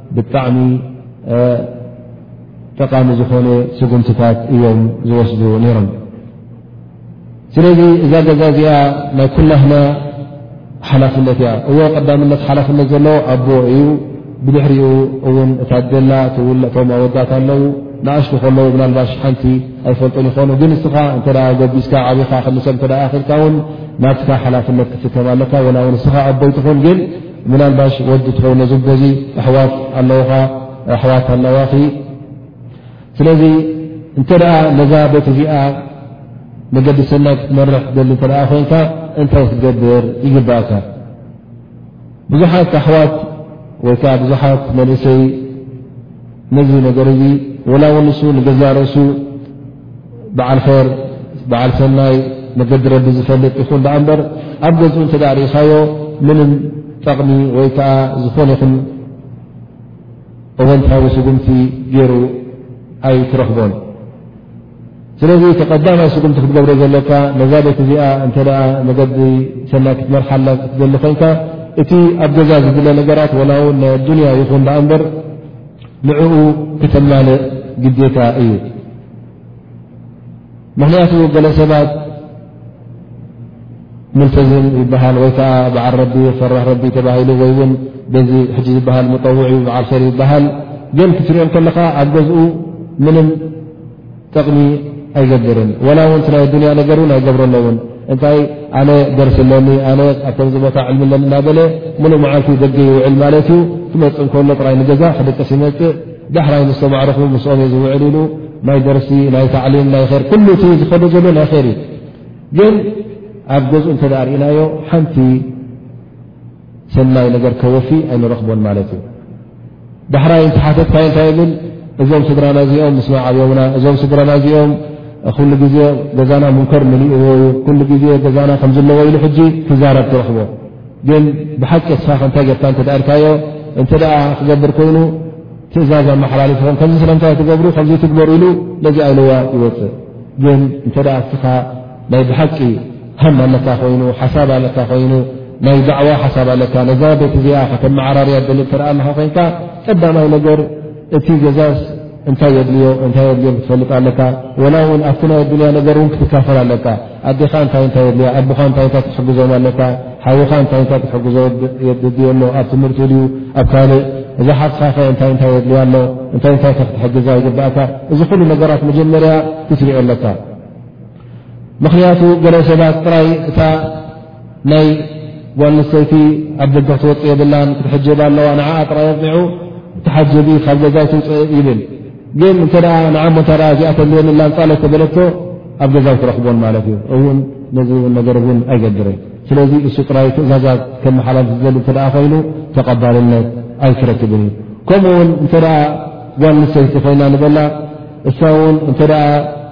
ብጣዕሚ ጠቃሚ ዝኾነ ስጉምትታት እዮም ዝወስዱ ነይሮም ስለዚ እዛ ገዛ እዚኣ ናይ ኩላህና ሓላፍነት እያ እዎ ቀዳምነት ሓላፍነት ዘለዎ ኣቦ እዩ ብድሕሪኡ እውን እታ ደላ ትውለቶም ኣወዳት ኣለው ንኣሽቱ ከለዉ ምናልባሽ ሓንቲ ኣይፈልጡን ይኾኑ ግን እስኻ እተ ጎቢዝካ ዓብኻ ክሰብ እተ ክልካ ውን ናትካ ሓላፍነት ክትከም ኣለካ ወላ ውን እስኻ ኣቦይትኹን ግን ምናልባሽ ወዲ ትኸውን ነዚ ጎዚ ኣሕዋት ኣለውኻ ኣሕዋት ኣለዋኺ ስለዚ እንተ ደኣ ነዛ ቤት እዚኣ መገዲ ሰናይ ክትመርሕ ትደሊ እተ ኮንካ እንታይ ክትገብር ይግባእካ ብዙሓት ኣሕዋት ወይ ከዓ ብዙሓት መንእሰይ ነዚ ነገር እዚ ወላ ውን ንሱ ንገዛ ርእሱ በዓል ር በዓል ሰናይ መገዲ ረቢ ዝፈልጥ ይኹን ዳኣ እምበር ኣብ ገዝኡ እንተ ርእኻዮ ምንም ጠቕሚ ወይ ከዓ ዝኾነ ይኹን እወንታዊ ስጉምቲ ገይሩ ኣይትረኽቦን ስለዚ ተቀዳማይ ስጉምቲ ክትገብረ ዘለካ ነዛ ቤት እዚኣ እንተ መገዲ ሰናይ ክትመርሓላ ክትዘሊ ኮንካ እቲ ኣብ ገዛ ዝድለ ነገራት ወላ ውን ናይ ኣዱንያ ይኹን ዳኣ እምበር ንዕኡ ክተማልእ ግዴታ እዩ ምክንያቱ ገለ ሰባት ሙልተዝም ይበሃል ወይ ከዓ በዓል ረቢ ፈራህ ረቢ ተባሂሉ ወይ ውን በዚ ሕጂ ዝበሃል ሙጠውዒ በዓል ር ይበሃል ግን ክትሪኦም ከለካ ኣብ ገዝኡ ምንም ጠቕሚ ኣይገብርን ዋላ ውን ቲ ናይ ኣዱንያ ነገር ውን ኣይገብረ ኣለውን እንታይ ኣነ ደርሲ ኣለኒ ኣነ ኣብ ከምዚ ቦታ ዕልሚ ኣለኒ እናበለ ሙሉእ መዓልቲ ደገ ይውዕል ማለት እዩ ክመፅእ ከሎ ጥራይ ንገዛ ክድቅስ ይመፅእ ዳሕራይ ምስ ተማዕርኹ ምስኦም ዩ ዝውዕል ኢሉ ናይ ደርሲ ናይ ታዕሊም ናይ ር ኩሉ እቲ ዝኸዶ ዘሎ ናይ ር እዩ ግን ኣብ ገዝኡ እንተ ርእናዮ ሓንቲ ሰናይ ነገር ከወፊ ኣይንረኽቦን ማለት እዩ ዳሕራይ እንቲ ሓተትካዮ እንታይ ይብል እዞም ስድራና እዚኦም ምስ መዓብዮምና እዞም ስድራና እዚኦም ኩሉ ግዜ ገዛና ሙንከር ምልእዎ እዩ ኩሉ ግዜ ገዛና ከም ዘለዎ ኢሉ ሕጂ ክዛረብ ትረኽቦ ግን ብሓቂ ስኻ ከንታይ ጌርካ እተ ኢልካዮ እንተ ክገብር ኮይኑ ትእዛዝ ኣመሓላልፍኹም ከምዚ ስለምንታይ ትገብሩ ከምዘ ትግበሩ ኢሉ ነዚ ኣይለዋ ይወፅእ ግን እንተ ስኻ ናይ ብሓቂ ሃም ኣለካ ኮይኑ ሓሳብ ኣለካ ኮይኑ ናይ ዳዕዋ ሓሳብ ኣለካ ነዛ ቤት እዚኣ ከተመዓራርያ ደሊ እተ ኣለካ ኮይንካ ቀዳማይ ነገር እቲ ገዛስ እንታይ የድልዮ እንታይ የድልዮ ክትፈልጥ ኣለካ ወላ እውን ኣብቲ ናይ ኣዱንያ ነገር እውን ክትካፈል ኣለካ ኣዴኻ እንታይ እንታይ የድልያ ኣቦኻ እንታይ እንታይ ክትሕግዞም ኣለካ ሓውኻ እንታይ እንታይ ክትሕግዞ የድዮ ኣሎ ኣብ ትምህርቲ ድዩ ኣብ ካልእ እዛ ሓትኻኸ እንታይ እንታይ የድልያ ኣሎ እንታይ እንታይ ከክትሕግዛ ይግባእካ እዚ ኩሉ ነገራት መጀመርያ ክትሪኦ ኣለካ ምኽንያቱ ገለ ሰባት ጥራይ እታ ናይ ጓል ንስተይቲ ኣብ ደገ ክትወፅ የብላን ክትሕጀብ ኣለዋ ንዓ ጥራይ ኣቕኒዑ ተሓጀቢ ካብ ገዛ ትውፅእ ይብል ግን እተ ንዓሞ እተ እዚኣ ተልየንላ ንፃለ ተበለቶ ኣብ ገዛው ክረኽቦን ማለት እዩ እውን ነዚ ውን ነገር እውን ኣይገብርን ስለዚ እሱ ጥራይ ትእዛዛት ከመሓላል ዝዘሊ እተ ኮይኑ ተቐባልነት ኣይክረክብን እዩ ከምኡ ውን እተ ጓል ንስተይቲ ኮይና ንበላ እሳ ውን እተ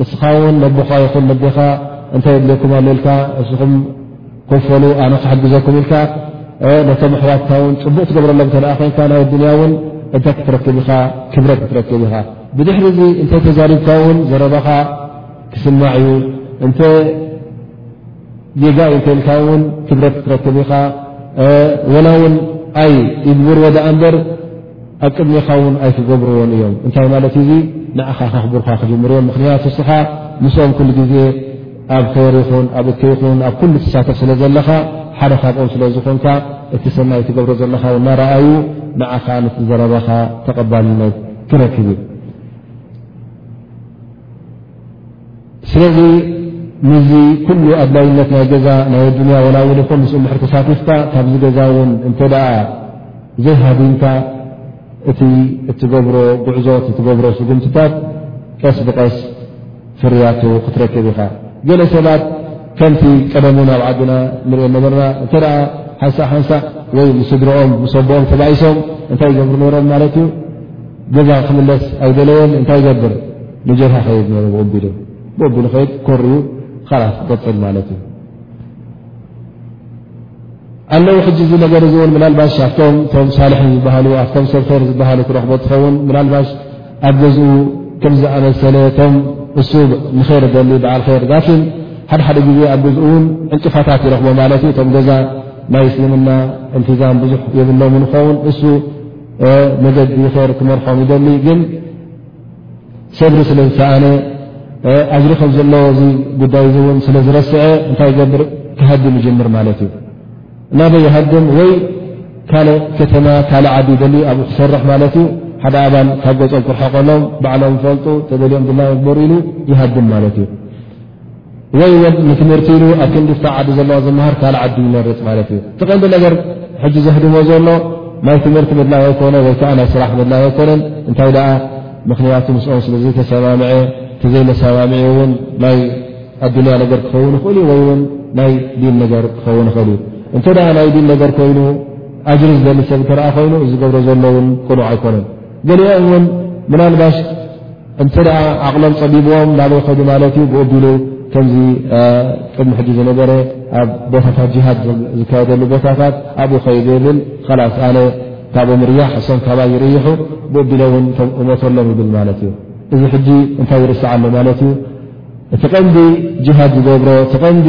ንስኻ ውን ነቦኻ ይኹን ነዴኻ እንታይ የድልየኩም ኣሎ ኢልካ እስኹም ኮፈሉ ኣነ ክሕግዘኩም ኢልካ ነቶም ኣሕዋትካ ውን ፅቡቕ ትገብረሎም እተ ኮይንካ ናይ ኣዱንያ ውን እንታይ ክትረክብ ኢኻ ክብረት ክትረክብ ኢኻ ብድሕሪ እዚ እንተ ተዛሪብካ ውን ዘረባኻ ክስማዕ እዩ እንተ ጌጋ እዩ እንተልካ ውን ክብረት ክትረክብ ኢኻ ወላ ውን ኣይ ይግብርዎ ዳኣ እንበር ኣብ ቅድሜኻ ውን ኣይክገብርዎን እዮም እንታይ ማለት እዚ ንዓኻ ከኽብርካ ክጅምር እዮም ምክንያቱ እስኻ ምስኦም ኩሉ ግዜ ኣብ ከር ይኹን ኣብ እከ ይኹን ኣብ ኩሉ ትሳተፍ ስለ ዘለኻ ሓደ ካብኦም ስለ ዝኾንካ እቲ ሰናይ ትገብሮ ዘለኻ ው ናረኣዩ ንዓኻ ንቲ ዘረባኻ ተቐባልነት ክረክብ እዩ ስለዚ ምዚ ኩሉ ኣድላይነት ናይ ገዛ ናይ ኣዱንያ ወላ ውን ይኹን ምስ ምሕር ተሳቲፍካ ካብዚ ገዛ እውን እንተ ዘይሃዲንካ እቲ እትገብሮ ጉዕዞ እ እትገብሮ ስጉምትታት ቀስ ብቀስ ፍርያቱ ክትረክብ ኢኻ ገለ ሰባት ከምቲ ቀደሙ ናብ ዓድና ንሪኦ ነበርና እንተ ሓንሳእ ሓንሳእ ወይ ምስድሮኦም ምሰቦኦም ተባኢሶም እንታይ ይገብሩ ነሮም ማለት እዩ ገዛ ክምለስ ኣይደለየን እንታይ ይገብር ንጀርሃ ከይድ ነረ ብቕቢሉ ብቕቢሉ ከይድ ኮርዩ ላስ ክቅፅል ማለት እዩ ኣለዉ ሕጂ እዚ ነገር እዚ እውን ምናልባሽ ኣብቶም ቶም ሳልሒን ዝበሃሉ ኣብቶም ሰብር ዝበሃሉ ክረኽቦ ትኸውን ምናልባሽ ኣብ ገዝኡ ከም ዝኣመሰለ ቶም እሱ ንር ደሊ በዓል ር ላኪን ሓደ ሓደ ግዜ ኣብ ገዝኡ እውን ዕንቅፋታት ይረኽቦ ማለት እዩ እቶም ገዛ ናይ እስልምና እልትዛም ብዙሕ የብሎም ንኸውን እሱ መገዲ ር ክመርሖም ይደሊ ግን ሰብሪ ስለ ዝሰኣነ ኣዝሪ ከም ዘለዎ እዚ ጉዳይ እዚ እውን ስለ ዝረስዐ እንታይ ገብር ክሃድም ይጀምር ማለት እዩ እናበይ ይሃድም ወይ ካልእ ከተማ ካልእ ዓዲ ይደሊ ኣብኡ ክሰርሕ ማለት እዩ ሓደ ኣባል ካብ ገፆም ክርሐቀሎም ባዕሎም ይፈልጡ ተደልኦም ድላ ግበሩ ኢሉ ይሃድም ማለት እዩ ወይ ውን ንትምህርቲ ኢሉ ኣብ ክንዲፍታ ዓዲ ዘለዋ ዝምሃር ካልእ ዓዲ ይመርፅ ማለት እዩ እቲ ቀንዲ ነገር ሕጂ ዘህድሞ ዘሎ ናይ ትምህርቲ ምድላይ ኣይኮነ ወይ ከዓ ናይ ስራሕ ምድላይ ኣይኮነን እንታይ ደኣ ምክንያቱ ምስኦም ስለዘይተሰማምዐ ተዘይመሰማምዒ እውን ናይ ኣዱንያ ነገር ክኸውን ይኽእል እዩ ወይ ውን ናይ ዲን ነገር ክኸውን ይኽእል እዩ እንተ ናይ ዲን ነገር ኮይኑ ኣጅሪ ዝደሊ ሰብ እተረኣ ኮይኑ እዚ ዝገብሮ ዘሎ ውን ቅኑዕ ኣይኮነን ገሊኦም ውን ምናልባሽ እንተ ዓቕሎም ፀቢብዎም ናበይ ከዱ ማለት እዩ ብኡ ቢሉ ከምዚ ቅድሚ ሕጂ ዝነበረ ኣብ ቦታታት ጅሃድ ዝካየደሉ ቦታታት ኣብኡ ከይብል ላስ ኣነ ካብኦም ርያሕ እሶም ካባ ይርይሑ ብኡ ቢሎ ውን እሞተሎም ይብል ማለት እዩ እዚ ሕጂ እንታይ ይርስዓ ኣሎ ማለት እዩ እቲ ቀንዲ ጅሃድ ዝገብሮ እቲ ቀንዲ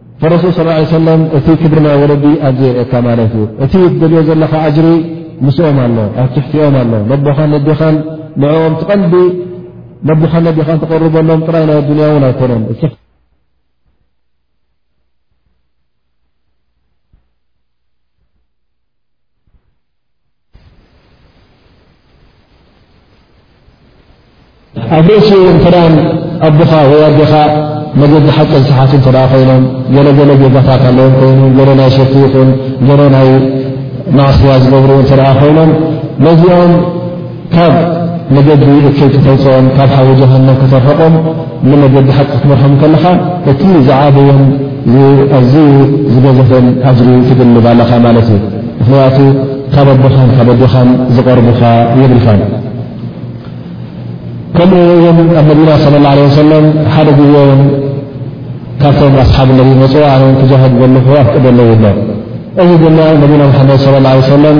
ረሱል ስ ለ ሰለም እቲ ክብሪ ናይ ወለዲ ኣብ ዘየርእካ ማለት እዩ እቲ ትደልዮ ዘለካ ኣጅሪ ምስኦም ኣሎ ኣብ ትሕቲኦም ኣሎ ነቦኻን ነዴኻን ንኦም ትቐንዲ ነቦኻን ነዴኻን ተቐርበሎም ጥራይ ናይ ኣዱንያ እውን ኣይኮነን ኣብ ርእሲ እንተ ኣቦኻ ወይ ኣዴኻ መገዲ ሓቂ ዝሰሓት እተ ኮይኖም ገለገለ ጌጋታት ኣለዎም ኮይኑ ገለ ናይ ሸቲ ይኹን ገለ ናይ ማእስያ ዝገብሩ እተ ኮይኖም ነዚኦም ካብ መገዲ እከይ ክተውጽኦም ካብ ሓዊ ጀሃነም ከተርሕቆም ንመገዲ ሓቂ ክትመርሖም ከለኻ እቲ ዝዓበየን ኣዝዩ ዝገዘፈን ኣጅሪ ትድልብ ኣለኻ ማለት እዩ ምኽንያቱ ካብ ኣቦኻን ካብ ኣዴኻን ዝቐርቡኻ የብልካን ከምኡ እውን ኣብ ነቢና صለ ላه ለ ወሰለም ሓደ ግዜ ውን ካብቶም ኣስሓብ ነቢ መፅዋ ኣነ ክጃሃድ ዘለኹ ኣፍቅደለይ ኣሎ እዚ ድማ ነቢና ሓመድ صለ ላه ሰለም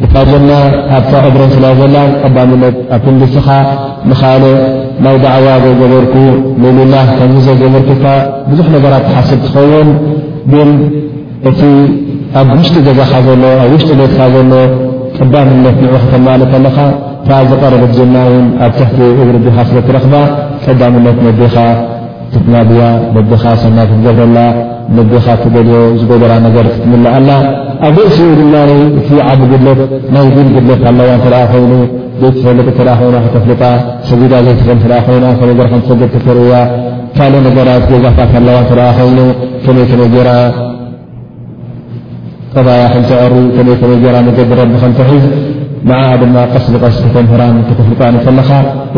ብታጀና ኣብታ ዕብረ ስላ ዘላ ቀዳምነት ኣብ ክንዲስኻ ምኻነ ናይ ዳዕዋ ዘገበርኩ ንልላህ ከምዚ ዘገበርኩካ ብዙሕ ነገራት ትሓስብ ትኸውን ግን እቲ ኣብ ውሽጢ ገዛኻ ዘሎ ኣብ ውሽጢ ቤትካ ዘሎ ቀዳምነት ንዑ ክተማልእ ከለኻ እታ ዝቀረበት ጀና እውን ኣብ ትሕቲ እግሪ ዲኻ ስለ ትረኽባ ቀዳምነት ነዴኻ ትብላ ድያ በብኻ ሰናይ ክትገብረላ ልብኻ ትደልዮ ዝጎደላ ነገር ክትምልኣላ ኣብ ርእሲኡ ድማ እቲ ዓቢ ግድለት ናይ ዲን ግድለት ኣለዋ እንተ ኮይኑ ዘይትፈልጥ እተ ኮይና ከተፍልጣ ሰጊዳ ዘይትፈል እተ ኮይና ከመይ ገራ ከምትሰግድ ክተርእያ ካልእ ነገራት ገዛታት ኣለዋ እተ ኮይኑ ከመይ ከመይ ገራ ጠባያ ከም ትዐሪ ከመይ ከመይ ገይራ መገዲ ረቢ ከም ትሕዝ ንዓኣ ድማ ቀስ ብቐስ ክተምህራን ክተፍልጣን ከለኻ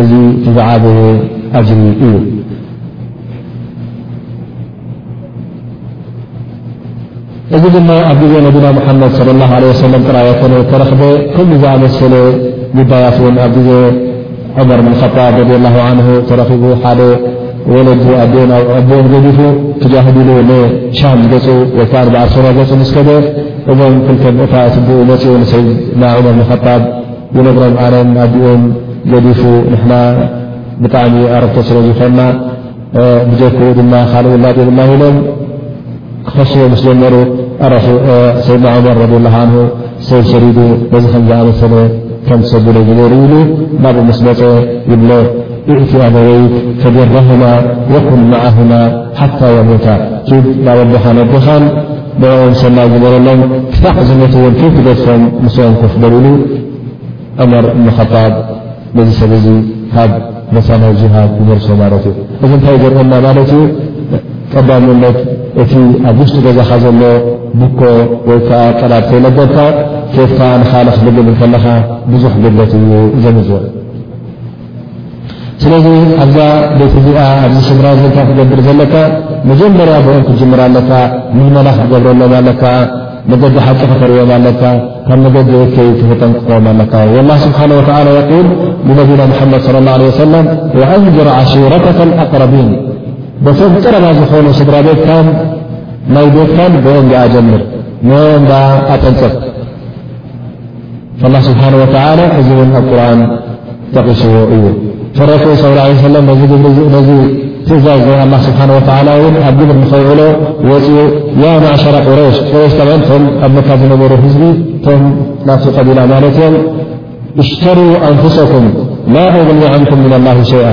እዚ እቲ ዝዓበየ ኣጅሪ እዩ። እዚ ድማ ኣብ ግዜ ነቢና ሙሓመድ صለ ላه ለ ወሰለም ጥራይ ኣይኮነ ተረኽበ ከም ዝኣመሰለ ጉዳያት እውን ኣብ ግዜ ዑመር ብን ጣብ ረድ ላ ን ተረኪቡ ሓደ ወለዱ ኣዴን ኣቦን ገዲፉ ክጃህድ ኢሉ ንሻም ገፁ ወይ ከዓ ንበዓልሶርያ ገፁ ምስ ከደ እዞም ክልተ ምእታ ስድኡ መፅኡ ንሰይድና ዑመር ብን ጣብ ይነግሮም ኣነን ኣዲኡን ገዲፉ ንሕና ብጣዕሚ ኣረግቶት ስለ ዝኾንና ብጀክኡ ድማ ካልእ ውላድ የብላ ኢሎም ክኸስዎ ምስ ጀመሩ ሰይድና ዑመር ረድ ላ ን ሰይ ሰዲዱ በዚ ከም ዝኣመሰለ ከም ትሰብዶ ዝበሩ ኢሉ ናብ ምስ መፀ ይብሎ እእቲ ኣበወይት ፈቢረህማ ወኩን መዓህማ ሓታ የሞታ ኪድ ናብ ኣቦኻ ነቦኻን ንኦም ሰናይ ዝበረሎም ክሳዕ ዝመት እውን ከይትገድፎም ምስኦም ኮፍበሉ ኢሉ ዑመር እብኑ ኸጣብ ነዚ ሰብ እዚ ካብ ቦታ ናይ ጅሃድ ይመልሶ ማለት እዩ። እዚ እንታይ ዘርእየና ማለት እዩ? ቀዳምነት እቲ ኣብ ውሽጢ ገዛኻ ዘሎ ብኮ ወይ ከዓ ቀላብ ከይነገርካ ኬድካ ንኻልእ ክትልግብ እንከለኻ ብዙሕ ጉድለት እዩ ዘምፅእ። ስለዚ ኣብዛ ቤት እዚኣ ኣብዚ ስድራ እዚ እታይ ክገብር ዘለካ መጀመርያ ብኦም ክትጅምር ኣለካ ምልመላ ክትገብረሎም ኣለካ መገዲ ሓቂ ክተርዎም ኣለካ ካብ መገዲ እከይ ክተጠንቅቆም ኣለካ ላ ስብሓን ወላ የል ንነቢና ሓመድ ለ ላ ለ ሰለም ኣንዝር ዓሽረተከ ኣቅረቢን በቶም ቀረባ ዝኾኑ ስድራ ቤትካን ናይ ቤትካን ብኦም ኣ ጀምር ንኦም ኣ ኣጠንቅቕ فالله سبحانه وتعلى ن قرآن تقش እي فلرك صى الله عليه سم تز الله سبحانه وتعلى ن جبر نخعل و يا معر مك نر ب نت قبل م يم اشتروا أنفسكم لا أغني عنكم من الله شيئ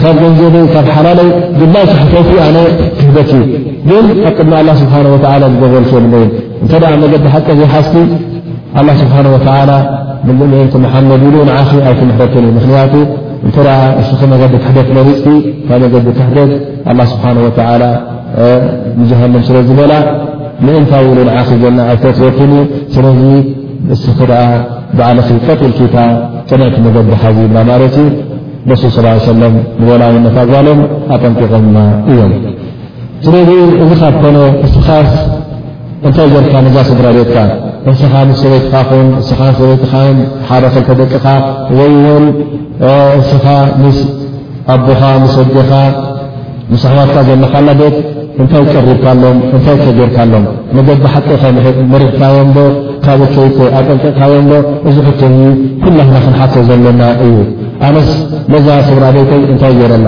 ካብ ገንዘበይ ካብ ሓላለይ ግማይ ክሕተቲ ኣነ ክህበት እዩ ግን ኣብ ቅድሚ ኣላ ስብሓ ወላ ዝገበርት የብለይ እንተ መገዲ ሓቂ ዘይሓዝኪ ኣላ ስብሓን ወላ ንልእምንቲ መሓመድ ኢሉ ንዓኺ ኣይትምሕረትን እዩ ምክንያቱ እንተ እስኺ መገዲ ክሕደት መሪፅቲ ካብ መገዲ ክሕደት ኣላ ስብሓን ወላ ንጀሃንም ስለ ዝበላ ምእንታይ ኢሉ ንዓኺ ዘና ኣይፈትወትን እዩ ስለዚ እስኺ ደኣ ባዕልኺ ቀጥልኪታ ፅንዕቲ መገዲ ሓዚ ብላ ማለት እዩ ረሱል ስ ሰለም ንበላውነት ኣጓሎም ኣጠንቂቖምና እዮም ስለዚ እዚ ካብ ኮነ እስኻስ እንታይ ጌርካ ነዛ ስድራ ቤትካ እንስኻ ምስ ሰበይትኻ ኹን እስኻ ሰበይትኻን ሓደ ክልተ ደቅኻ ወይ ውን እንስኻ ምስ ኣቦኻ ምስ ኣዴኻ ምስ ኣሕዋትካ ዘለካ ላቤት እንታይ ቀሪብካሎም እንታይ ከ ጌርካሎም መገዲ ሓቂ ከ መሪሕካዮም ዶ ካብ እከይ ከ ኣጠንቂቕካዮም ዶ እዚ ሕቶ እዩ ኩላህና ክንሓቶ ዘለና እዩ ኣነስ ነዛ ስድራ ቤተይ እንታይ ጌረላ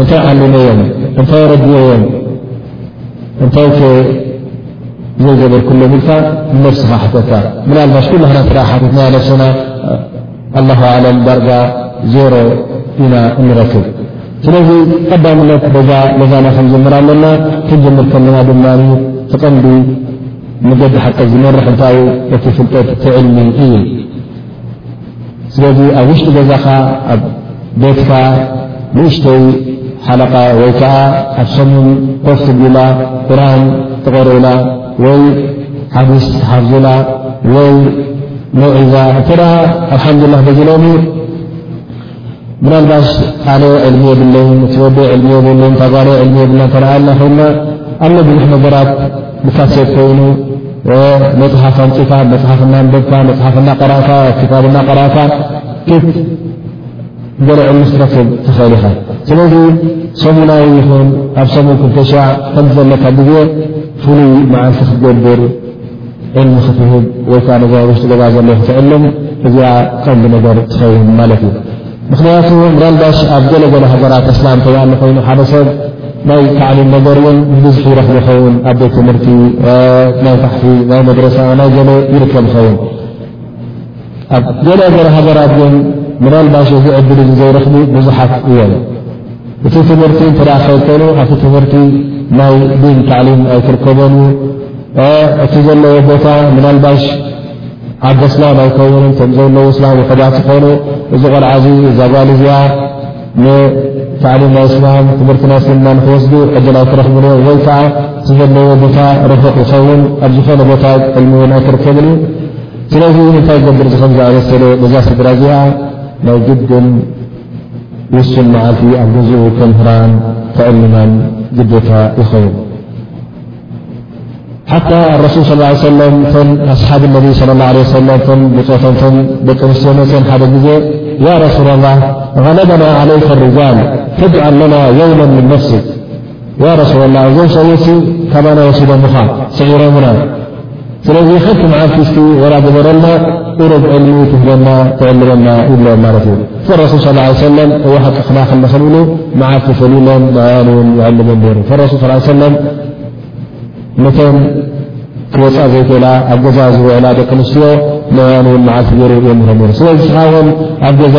እንታይ ዓሊመዮም እንታይ ረድየዮም እንታይ ከ ዘይገበርኩሎም ኢልካ ንነብስኻ ሕተታ ምናልባሽ ኩላህና እንተ ሓቲትና ነብስና ኣላሁ ኣለም ዳርጋ ዜሮ ኢና እንረክብ ስለዚ ቀዳምነት በዛ መዛና ክንጅምር ኣለና ክንጅምር ከለና ድማ ትቐንዲ መገዲ ሓቂ ዝመርሕ እንታይ ዩ እቲ ፍልጠት እቲ ዕልሚ እዩ ስለዚ ኣብ ውሽጢ ገዛኻ ኣብ ቤትካ ንእሽተይ ሓለቃ ወይ ከዓ ኣብ ሰሙን ኮፍ ትብሉላ ቁርን ትቐርኡላ ወይ ሓዲስ ሓፍዙላ ወይ መውዒዛ እተ ኣልሓምዱላ በዚ ሎሚ ምናልባሽ ሓደ ዕልሚ የብለይን እቲ ወደ ዕልሚ የብለይን ታጓለ ዕልሚ የብለ እተኣና ኮይና ኣብ ብዙሕ ነገራት ብካሴት ኮይኑ መፅሓፍ ኣምፅካ መፅሓፍ እናንበብካ መፅሓፍ እናቀራእካ ክታብ እናቀራእካ ገለ ዕሊ ክትረክብ ትኽእል ኢኻ ስለዚ ሰሙናዊ ይኹን ኣብ ሰሙን ክልተሻዕ ከም ዘለካ ግዜ ፍሉይ መዓልቲ ክትገብር ዕልሚ ክትህብ ወይ ከዓ ነዚ ኣብ ውሽጢ ገዛ ዘሎ ክትዕልም እዚኣ ቀንዲ ነገር ትኸውን ማለት እዩ ምክንያቱ ምናልባሽ ኣብ ገለገለ ሃገራት ኣስላም ተይኣሉ ኮይኑ ሓደ ሰብ ናይ ታዕሊም ነገር እውን ብብዝሒ ይረክብ ይኸውን ኣብ ቤት ትምህርቲ ናይ ፋሕፊ ናይ መድረሳ ናይ ገለ ይርከብ ይኸውን ኣብ ገለ ገረ ሃገራት ግን ምናልባሽ እዚ ዕድል እዚ ዘይረኽቡ ብዙሓት እዮም። እቲ ትምህርቲ እንተ ክኸድ ኮይኑ ኣብቲ ትምህርቲ ናይ ዲን ታዕሊም ኣይትርከበሉ እቲ ዘለዎ ቦታ ምናልባሽ ዓዲ ስላም ኣይከውንን ቶም ዘለዉ ስላም ውሑዳት ይኮኑ እዚ ቆልዓ እዚ እዛ ጓል እዚኣ ንታዕሊም ናይ እስላም ትምህርቲ ናይ እስልምና ንክወስዱ ዕድል ኣይክረኽቡን እዮም ወይ ከዓ እቲ ዘለዎ ቦታ ርሑቕ ይኸውን ኣብ ዝኾነ ቦታ ዕልሚ እውን ኣይክርከብን እዩ ስለዚ እንታይ ገብር ዚ ከምዝኣመሰለ ነዛ ስድራ እዚኣ ናይ ግድን ውሱን መዓልቲ ኣብ ገዝኡ ከምህራን ክዕልማን ግዴታ ይኸውን حتى الرسل صلى اله عيه وسلم أسحاب النب صى الله علي وسل ب ደቂ نትዮ مፅ ደ ዜ يا رسول الله غلبنا عليك الرجال فجعل لنا يوما من نفس يا رسول الله زس ካن سم سዒرو ስለዚ ሓንቲ መዓልቲ እስቲ ወላ ግበረልና ቁሩብ ዕልሚ ትህበና ትዕልመና ይብሎም ማለት እዩ ፈረሱ ስ ሰለም እዎ ሓቂ ክላክል ንክብሉ መዓልቲ ፈሊሎም ንኣያን እውን ይዕልምን ነይሩ ፈረሱ ስ ሰለም ነቶም ክወፃ ዘይክእላ ኣብ ገዛ ዝውዕላ ደቂ ኣንስትዮ ንኣያን እውን መዓልቲ ገይሩ የምህሮም ነሩ ስለዚ ስሓ ውን ኣብ ገዛ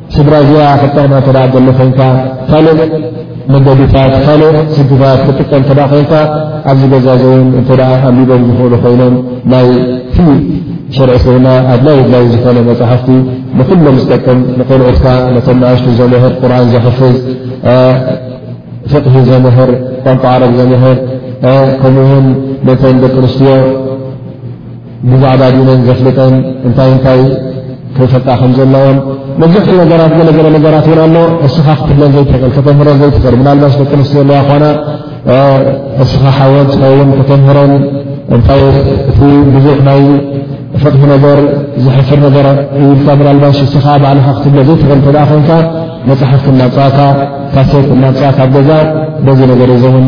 ስድራ እዚኣ ክትጠቕማ እተ ደሎ ኮንካ ካልእ መገዲታት ካልእ ስድታት ክትጥቀም እተ ኮንካ ኣብዚ ገዛ ዘውን እተ ኣንቢቦም ዝኽእሉ ኮይኖም ናይ ፊ ሸርዒ ስብና ኣድላይ ድላይ ዝኾነ መፅሕፍቲ ንኩሎም ዝጠቅም ንቆልዑትካ ነቶም ንኣሽቱ ዘምህር ቁርን ዘሕፍዝ ፍቕሂ ዘምህር ቋንቋ ዓረብ ዘምህር ከምኡውን ነተን ደቂ ኣንስትዮ ብዛዕባ ዲነን ዘፍልጠን እንታይ እንታይ ክፈልጣ ከም ዘለዎን መብዝሕቲ ነገራት ገለገለ ነገራት ውን ኣሎ እስኻ ክትብለን ዘይትኽእል ከተምህረን ዘይትኽእል ምናልባሽ ደቂ ኣንስትዮ ኣለዋ ኾና እስኻ ሓወን ትኸውን ከተምህረን እንታይ እቲ ብዙሕ ናይ ፍቕሒ ነገር ዝሕፍር ነገር እዩልካ ምናልባሽ እስኻ ባዕልኻ ክትብሎ ዘይትኽእል እተ ኮንካ መፅሓፍቲ እናምፃእካ ካሴት እናምፃእካ ኣብ ገዛ በዚ ነገር እዘውን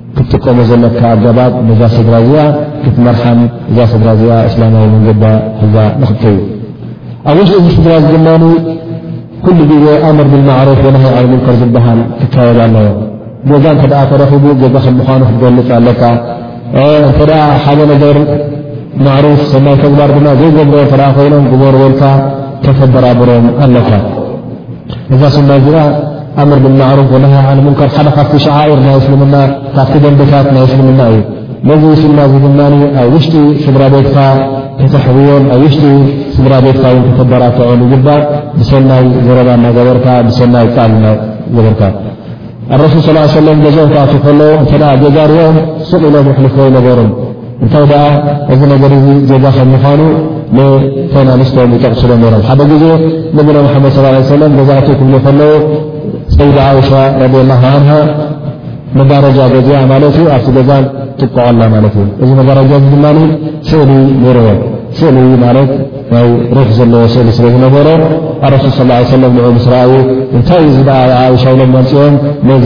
ክትጥቀሞ ዘለካ ኣገባብ ነዛ ስድራ እዚኣ ክትመርሓን እዛ ስድራ እዚኣ እስላማዊ መንገዳ ሒዛ ንክትከይድ ኣብ ውሽጢ እዚ ስድራ እዚ ድማ ኩሉ ግዜ ኣምር ብልማዕሩፍ ወነሃይ ዓን ሙንከር ዝበሃል ክካየድ ኣለዎ ገዛ እንተ ተረኺቡ ገዛ ከም ምዃኑ ክትገልፅ ኣለካ እንተ ሓደ ነገር ማዕሩፍ ሰናይ ተግባር ድማ ዘይገብሮ እተ ኮይኖም ግበርበልካ ከተበራብሮም ኣለካ እዛ ስና እዚኣ ኣምር ብልማዕሩፍ ወነሃይ ዓን ሙንከር ሓደ ካብቲ ሸዓኢር ናይ እስልምና ካብቲ ደንብታት ናይ እስልምና እዩ። ነዚ ሱና እዚ ድማ ኣብ ውሽጢ ስድራ ቤትካ ከተሕውዮን ኣብ ውሽጢ ስድራ ቤትካ እውን ከተበራትዖን ይግባእ ብሰናይ ዘረባ እናገበርካ ብሰናይ ቃል እናገበርካ ኣረሱል ስ ሰለም ገዝኦም ክኣቱ ከለዉ እንተ ገዛርኦም ስቕ ኢሎም ይሕልፍዎ ይነበሩን እንታይ ደኣ እዚ ነገር እዚ ጌጋ ከም ምዃኑ ንተን ኣንስቶም ይጠቕስሎ ነይሮም። ሓደ ግዜ ነቢና መሓመድ ስ ለ ሰለም ገዛእቱ ክብሉ ከለዉ ሰይድ ዓይሻ ረድ ላሁ ዓንሃ መጋረጃ ገዚኣ ማለት እዩ ኣብቲ ገዛን ጥቅዖላ ማለት እዩ እዚ መጋረጃ እዚ ድማ ስእሊ ነይርዎ ስእሊ ማለት ናይ ሩሕ ዘለዎ ስእሊ ስለ ዝነበሮ ኣረሱል ስ ለ ሰለም ንኡ ምስ ረኣዩ እንታይ እዩ እዚ ደኣ ዓእሻ ኢሎም መምፅኦም ነዚ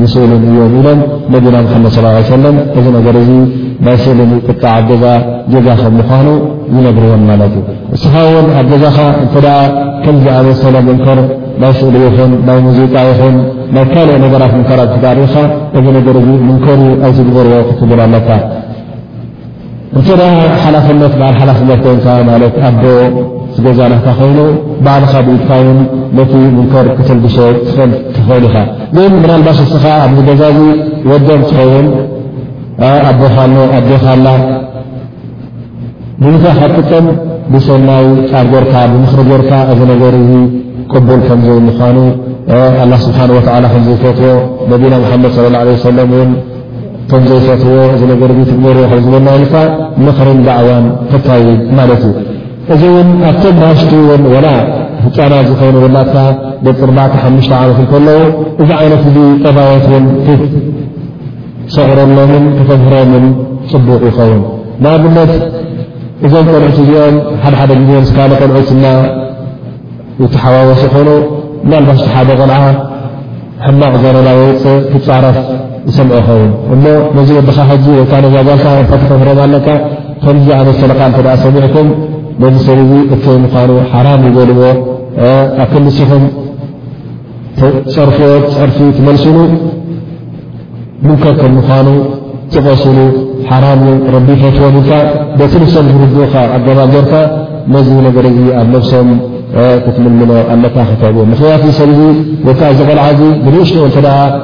ንስእሎም እዮም ኢሎም ነቢና ሙሓመድ ስ ለ ሰለም እዚ ነገር እዚ ናይ ስእሊ ምጥቃ ኣብ ገዛ ጌጋ ከም ምዃኑ ዝነግርዎም ማለት እዩ እስኻ እውን ኣብ ገዛኻ እንተ ከም ዝኣበሰለ ምንከር ናይ ስእሊ ይኹን ናይ ሙዚቃ ይኹን ናይ ካልኦ ነገራት ምከራት ትዳሪኢኻ እዚ ነገር እዚ ምንከር ዩ ኣይትግበርዎ ክትብል ኣለካ እንተ ሓላፍነት በዓል ሓላፍነት ኮንካ ማለት ኣቦ ገዛ ናካ ኮይኑ ባዕልኻ ብኢትካ ውን ነቲ ምንከር ክተልግሶ ትፈል ትኽእል ኢኻ ግን ምናልባሽ እስኻ ኣብዚ ገዛ እዚ ወደም ትኸውን ኣቦኻ ኣሎ ኣዴኻ ኣላ ብምታ ካጥቀም ብሰናይ ቃር ገርካ ብምኽሪ ገርካ እዚ ነገር እዚ ቅቡል ከምዘይ ምዃኑ ኣላ ስብሓን ወላ ከምዘይፈትዎ ነቢና ሙሓመድ ለ ለ ሰለም ን ከም ዘይፈትዎ እዚ ነገር እዚ ትግበርዎ ካብ ዝበልና ኢልካ ምኽርን ዳዕዋን ተካይድ ማለት እዩ። እዚ እውን ኣብቶም ናሽቱ እውን ወላ ህፃናት ዝኾኑ ወላድካ ደቂ ኣርባዕተ ሓሙሽተ ዓመት እንከለዉ እዚ ዓይነት እዚ ጠባየት እውን ክትሰቕረሎምን ክተምህሮምን ፅቡቕ ይኸውን። ንኣብነት እዞም ቆልዑት እዚኦም ሓደሓደ ግዜ ምስ ካልእ ቆልዑት እና ዝተሓዋወሰ ኮይኑ ምናልባሽ ሓደ ቆልዓ ሕማቕ ዘረባ የውፅእ ክፃረፍ ዝሰምዐ ይኸውን እሞ ነዚ ወድኻ ሕጂ ወይካ ነዛ ጓልካ እንታ ተተምህሮም ኣለካ ከምዚ ዝኣመሰለ ቃል እተ ሰሚዕኩም ነዚ ሰብ እዚ እከይ ምዃኑ ሓራም ይበልዎ ኣብ ክንዲሲኹም ትጸርፍዎ ጸርፊ ትመልስሉ ሙንከር ከም ምዃኑ ትቐስሉ ሓራም ዩ ረቢ ይፈትዎን ኢልካ በቲ ንሶም ዝርድኡኻ ኣገባብ ጌርካ ነዚ ነገር እዚ ኣብ ነብሶም ክትምልምሎ ኣለካ ክተብ ምኽንያት ሰብ እዚ ወይከዓ እዚ ቆልዓ እዚ ብንእሽትኡ እተ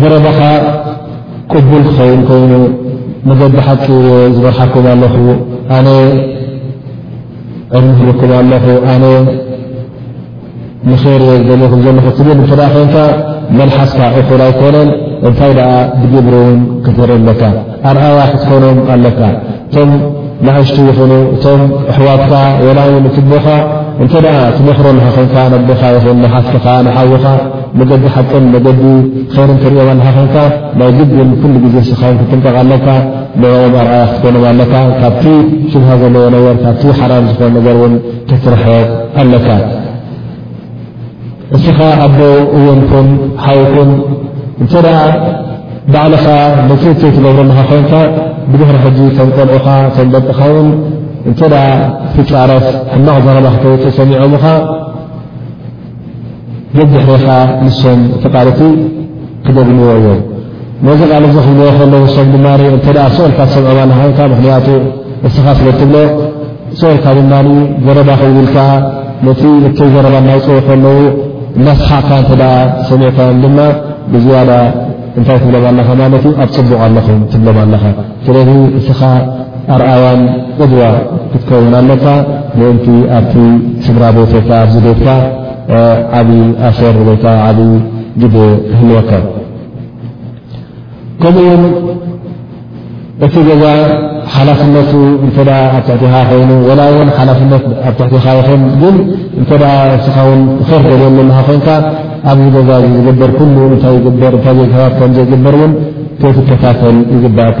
ዘረባኻ ቅቡል ክኸውን ኮይኑ መገዲ ሓቂ እየ ዝበርሓኩም ኣለኹ ኣነ ዕድሚህልኩም ኣለኹ ኣነ ንር እየ ዘለኹም ዘለኹ ትብል እተ ኮንካ መልሓስካ እኹል ኣይኮነን እንታይ ደኣ ብግብሪ እውን ክትር ኣለካ ኣርኣያ ክትኮኖም ኣለካ እቶም ናእሽቱ ይኹኑ እቶም ኣሕዋትካ ወላ ውን እቲ ቦኻ እንተ ትመክሮ ኣለካ ኮንካ ነቦኻ ይኹን ንሓፍትኻ ንሓውኻ መገዲ ሓቅን መገዲ ኸይርን ትሪኦም ኣለካ ኮንካ ናይ ግድን ኩሉ ግዜ ንስኻውን ክትጥንቀቕ ኣለካ ንኦም ኣርኣያ ክትኮኖም ኣለካ ካብቲ ሽብሃ ዘለዎ ነገር ካብቲ ሓራም ዝኾነ ነገር ውን ክትርሕቕ ኣለካ እስኻ ኣቦ እውን ኩን ሓው ኩን እንተ ባዕልኻ ነቲ ከይትገብረልኻ ኮንካ ብድሕሪ ሕጂ ከም ቆልዑኻ ከም ደቅኻ እውን እንተ ትፃረፍ ሕማቕ ዘረባ ክተውፅእ ሰሚዖምኻ ደድሕሬኻ ንሶም ተቓልቲ ክደግምዎ እዮም። ነዚ ቃል እዚ ክብልዎ ከለዉ ሰብ ድማ እንተ ስቕ ኢልካ ትሰምዖ ኣላ ኮንካ ምኽንያቱ እስኻ ስለ እትብሎ ስቕ ኢልካ ድማ ዘረባ ክእብ ኢልካ ነቲ እከይ ዘረባ እናውፅኡ ከለዉ እናስሓቕካ እንተ ሰሚዕካዮም ድማ ብዝያዳ እንታይ ትብሎም ኣለኻ ማለት እዩ ኣብ ፅቡቕ ኣለኹ ትብሎም ኣለኻ ስለዚ እስኻ ኣርኣያን ቅድዋ ክትከውን ኣለካ ምእንቲ ኣብቲ ስድራ ቤት ወይከዓ ኣብዚ ቤትካ ዓብዪ ኣሰር ወይከዓ ዓብዪ ግደ ክህልወካ ከምኡ ውን እቲ ገዛ ሓላፍነቱ እተ ኣብ ትሕቲኻ ኮይኑ ወላ ውን ሓላፍነት ኣብ ትሕቲኻ ይኹን ግን እተ እስኻ ውን ር ገበሉ ኣለካ ኮይንካ ኣብዚ ገዛ እ ዝግበር ኩሉ እታይ ይግበር እታይ ዘታት ከም ዘይግበር ውን ከይትከታተል ይግባእካ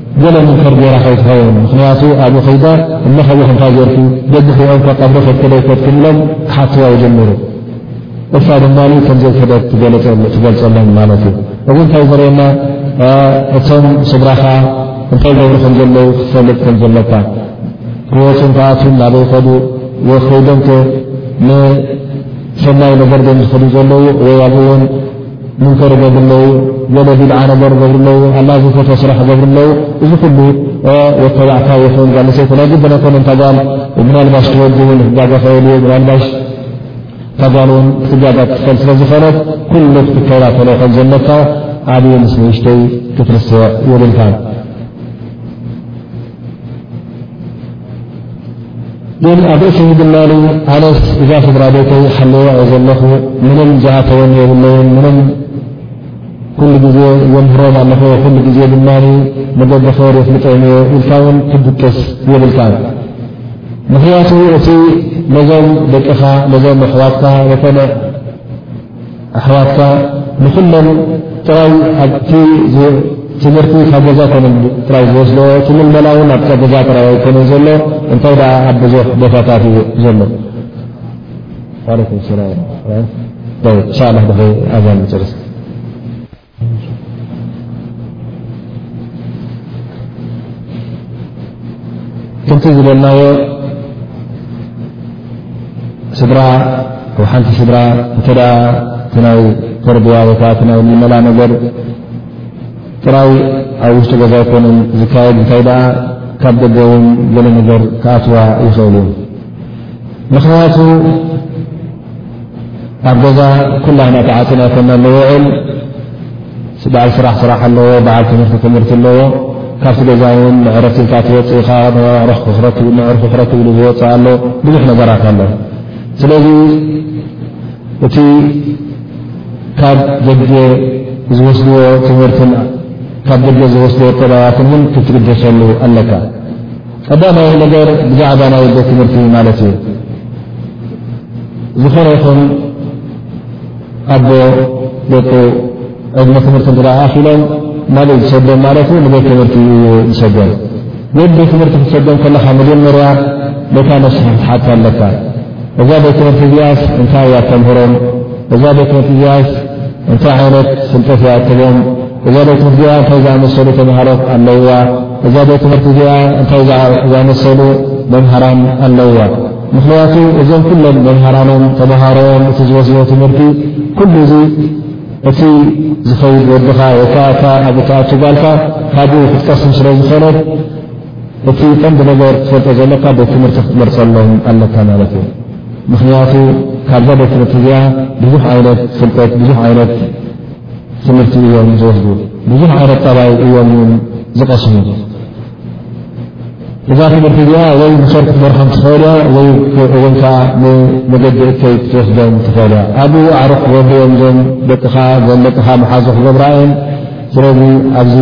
ገለ ምክር ጌራ ከይትኸውን ምኽንያቱ ኣብኡ ከይዳ እሞ ከብኹ እንታይ ጌርኪ ደድሕሪኦም ከ ቀብሪ ከድከደ ኣይከድክን ኢሎም ክሓትዋ ይጀምሩ እፋ ድማ ከምዘይከደት ትገልጸሎም ማለት እዩ እዚ እንታይ ዘርእየና እቶም ስድራኻ እንታይ ገብሩ ከም ዘለዉ ክትፈልጥ ከም ዘለካ ክወፁን ክኣቱን ናበይ ከዱ ወከይዶም ከ ንሰናይ ነገር ዶም ዝኸዱ ዘለዉ ወይ ኣብኡ እውን ሙንከር ይገብሩ ኣለዉ፣ ገለ ቢድዓ ነገር ይገብሩ ኣለዉ፣ ኣላ ዝፈቶ ስራሕ ይገብሩ ኣለዉ። እዚ ኩሉ ወተባዕታ ይኹን ጓል ኣንሰይቲ ናይ ግድን ኣይኮነን። እታ ጓል ምናልባሽ እቲ ወዲ እውን ክጋገ ይኸእል እዩ፣ ምናልባሽ እታ ጓል እውን ክትጋገ ትኽእል ስለ ዝኾነት ኩሉ ክትከታተሎ ከም ዘለካ ዓብዪ ምስ ንእሽተይ ክትርስዕ የብልካን። ግን ኣብ ርእሲ ምድላሉ ኣነስ እዛ ስድራ ቤተይ ሓለዋ እየ ዘለኹ ምንም ዝኣተወኒ የብለይን ምንም ኩሉ ግዜ ዘምህሮም ኣለኹ ኩሉ ግዜ ድማ መገዲ ኸይር የፍልጠዮም እየ ኢልካ ውን ክድቅስ የብልካ ምኽንያቱ እቲ ነዞም ደቅኻ ነዞም ኣሕዋትካ ወተነ ኣሕዋትካ ንኹሎም ጥራይ ኣብቲ ትምህርቲ ካብ ገዛ ኣይኮነን ጥራይ ዝወስዶ እቲ ምልመላ እውን ኣብቲ ገዛ ጥራይ ኣይኮነን ዘሎ እንታይ ደኣ ኣብ ብዙሕ ቦታታት እዩ ዘሎ ዓለይኩም ሰላም ኢንሻ ላ ድሕሪ ኣዛን ንጨርስ ከምቲ ዝበልናዮ ስድራ ብ ሓንቲ ስድራ እንተ እቲ ናይ ተርብያ ወይከ እቲ ናይ ምመላ ነገር ጥራይ ኣብ ውሽጢ ገዛ ኣይኮነን ዝካየድ እንታይ ደኣ ካብ ደገ ውን ገለ ነገር ክኣትዋ ይኽእል እዩ ምኽንያቱ ኣብ ገዛ ኩላ ና ተዓፅና ኮና ንውዕል በዓል ስራሕ ስራሕ ኣለዎ በዓል ትምህርቲ ትምህርቲ ኣለዎ ካብቲ ገዛ ውን መዕረፍቲ ኢልካ ትወፅእ ኢኻ መዕርፉ ክረክብሉ ዝወፅእ ኣሎ ብዙሕ ነገራት ኣሎ ስለዚ እቲ ካብ ደገ ዝወስድዎ ትምህርትን ካብ ደገ ዝወስድዎ ጠባያትን እውን ክትግደሰሉ ኣለካ ቀዳማይ ነገር ብዛዕባ ናይ ቤት ትምህርቲ ማለት እዩ ዝኾነ ይኹን ኣቦ ደቁ ዕድሚ ትምህርቲ እን ኣኪሎም ናበይ ዝሰዶም ማለት ዩ ንቤት ትምህርቲ እዩ ዝሰዶም ቤት ቤት ትምህርቲ ክትሰዶም ከለካ መጀመርያ ነታ ነስሒ ክትሓት ኣለካ እዛ ቤት ትምህርቲ እዚኣስ እንታይ እያ ተምህሮም እዛ ቤት ትምህርቲ እዚኣስ እንታይ ዓይነት ፍልጠት እያ ኣከቦም እዛ ቤት ትምህርቲ እዚኣ እንታይ ዝኣመሰሉ ተምሃሮት ኣለዉዋ እዛ ቤት ትምህርቲ እዚኣ እንታይ ዝኣመሰሉ መምሃራን ኣለዉዋ ምኽንያቱ እዞም ኩሎም መምሃራኖም ተምሃሮም እቲ ዝወስዎ ትምህርቲ ኩሉ እዙ እቲ ዝኸይድ ወድኻ ወይከዓ እታ ኣብ እትኣቱ ጓልካ ካብኡ ክትቀስም ስለ ዝኾነት እቲ ቀንዲ ነገር ክትፈልጦ ዘለካ ቤት ትምህርቲ ክትመርፀሎም ኣለካ ማለት እዩ ምኽንያቱ ካብዛ ቤት ትምህርቲ እዚኣ ብዙሕ ዓይነት ፍልጠት፣ ብዙሕ ዓይነት ትምህርቲ እዮም ዝወስዱ፣ ብዙሕ ዓይነት ጠባይ እዮም ውን ዝቐስሙ። እዛ ትምህርቲ እዚኣ ወይ ንኸር ክትመርሖም ትኽእል እያ ወይ እውን ከዓ ንመገዲ እከይ ክትወስዶም ትኽእል እያ። ኣብኡ ኣዕሩኽ ክገብሩ እዮም ዞም ደቅኻ፣ ዘን ደቅኻ መሓዞ ክገብራ እየን። ስለዚ ኣብዚ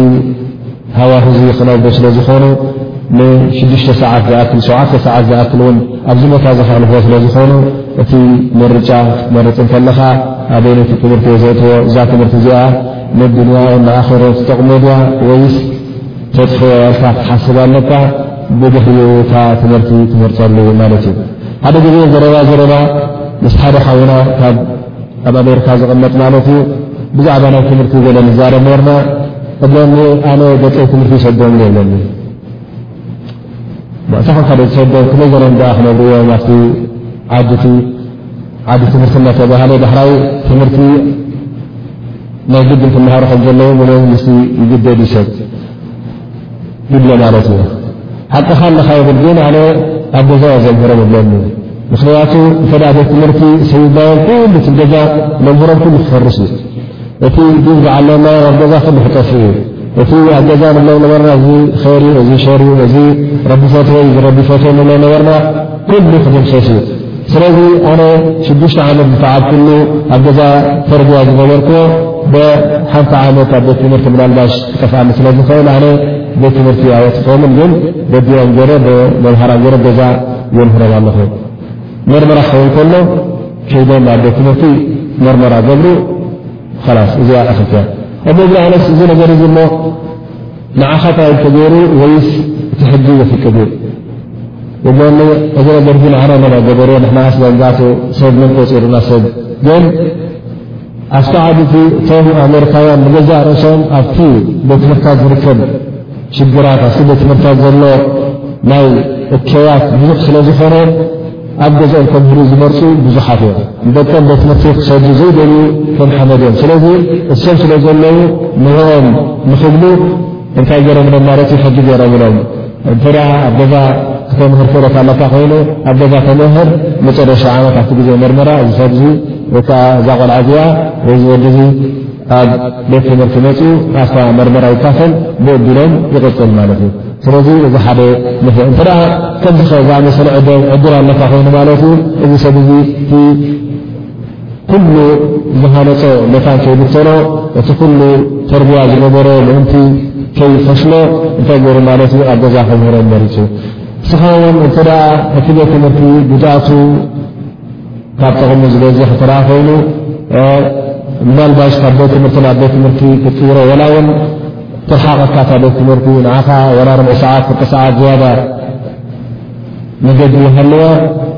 ሃዋሁ እዚ ክነብሩ ስለ ዝኾኑ ንሽዱሽተ ሰዓት ዝኣክል ሸውዓተ ሰዓት ዝኣክል እውን ኣብዚ ቦታ እዚ ከሕልፎ ስለ ዝኾኑ እቲ ምርጫ ክትመርፅ እንከለኻ ኣበይነይቲ ትምህርቲ እየ ዘእትዎ እዛ ትምህርቲ እዚኣ ንዱንያኡን ንኣኸሮ ትጠቕሞ ድያ ወይስ ተጥፍኦ ያልካ ክትሓስብ ኣለካ ብድሕሪኡ እታ ትምህርቲ ትመርፀሉ ማለት እዩ ሓደ ግዜ ዘረባ ዘረባ ምስ ሓደ ሓውና ካብ ኣብ ኣሜሪካ ዝቕመጥ ማለት እዩ ብዛዕባ ናይ ትምህርቲ ገለ ንዛረብ ነርና እብለኒ ኣነ ገፀይ ትምህርቲ ይሰዶም የብለኒ ማእሳኸም ሓደ ዝሰዶም ክመይ ዘለን ዳኣ ክነብርዮ ናብቲ ዓድቲ ዓዲ ትምህርቲ እናተባሃለ ባሕራዊ ትምህርቲ ናይ ግድን ክምሃሮ ከም ዘለዉ ምስ ይግደድ ይሰብ ይብሎ ማለት እዩ ሓቅኻ ኣለኻ ይብል ግን ኣነ ኣብ ገዛ እዮ ዘምህሮም ይብለኒ ምኽንያቱ እተ ቤት ትምህርቲ ሰይባዮም ኩሉ ቲ ገዛ መምህሮም ኩሉ ክፈርስ እዩ እቲ ን ዝዓለማ ኣብ ገዛ ክሉ ክጠፍ እዩ እቲ ኣብ ገዛ ንብሎ ነበርና እዚ ኸይር እዚ ሸር እዚ ረቢፈትወ ዝረቢፈትዎ ንብሎ ነበርና ኩሉ ክምልሰስ እዩ ስለዚ ኣነ ሽዱሽተ ዓመት ዝተዓብኩሉ ኣብ ገዛ ተርብያ ዝገበርክዎ ብሓንቲ ዓመት ኣብ ቤት ትምህርቲ ምናልባሽ ክጠፍኣኒ ስለ ዝኽእል ኣነ ቤት ትምህርቲ ኣየፅፈምን ግን ደዲኦም ገረ ብመምሃራን ገረ ገዛ የምህሮም ኣለኹ መርመራ ክኸውን ከሎ ከይዶም ኣብ ቤት ትምህርቲ መርመራ ገብሩ ላስ እዚኣ ኣኽልትያ እሞ እዚ ኣነስ እዚ ነገር እዚ እሞ ንዓኻ ጥራይ ተገይሩ ወይስ እቲ ሕጊ የፍቅድ እዩ? ወገኒ እዚ ነገር እዚ ንዓና መን ኣገበሮ ንሕናስ ዛንጋቶ ሰብ መን ቆፂሩና ሰብ ግን ኣብቲ ዓዲ እቲ እቶም ኣሜሪካውያን ንገዛእ ርእሶም ኣብቲ ቤት ትምህርታት ዝርከብ ሽግራት ኣብቲ ቤት ትምህርታት ዘሎ ናይ እከያት ብዙሕ ስለ ዝኾነ ኣብ ገዝኦም ከምህሩ ዝመርጹ ብዙሓት እዮም። ንደቆም ቤት ትምህርቲ ክሰዱ ዘይደልዩ ከም ሓመድ እዮም። ስለዚ እሶም ስለ ዘለዉ ንዕኦም ንክብሉ እንታይ ገይሮምሎም ማለት እዩ ሕጊ ገይሮምሎም እንተ ኣብ ገዛ ክተምህር ክእለት ኣለካ ኮይኑ ኣብ ገዛ ተምህር መጨረሻ ዓመት ኣብቲ ግዜ መርመራ እዚ ሰብዚ ወይ ከዓ እዛ ቆልዓ እዚኣ ወይ ዝወዲ እዚ ኣብ ቤት ትምህርቲ መፅኡ ኣብታ መርመራ ይካፈል ብእድሎም ይቕፅል ማለት እዩ። ስለዚ እዚ ሓደ ን እተ ከምዚ ከ ዝኣመሰለ ዕድር ኣለካ ኮይኑ ማለት ዩ እዚ ሰብ ዚ እቲ ኩሉ ዝሃነፆ መታን ከይብተኖ እቲ ኩሉ ተርብያ ዝነበሮ ምእንቲ ከይፈሽሎ እንታይ ገይሩ ማለት ዩ ኣብ ገዛ ከምህሮም መሪፁ እስኻ ውን እተ እቲ ቤት ትምህርቲ ጉድኣቱ ካብ ጠቕሙ ዝበዝሕ እተኣ ኮይኑ ምናልባሽ ካብ ቤት ትምህርቲ ናብ ቤት ትምህርቲ ክትቅይሮ ወላ ውን ትርሓቐካ እታ ቤት ትምህርቲ ንዓኻ ወላ ርብ ሰዓት ፍቂ ሰዓት ዝያዳ መገዲ ይሃለዎ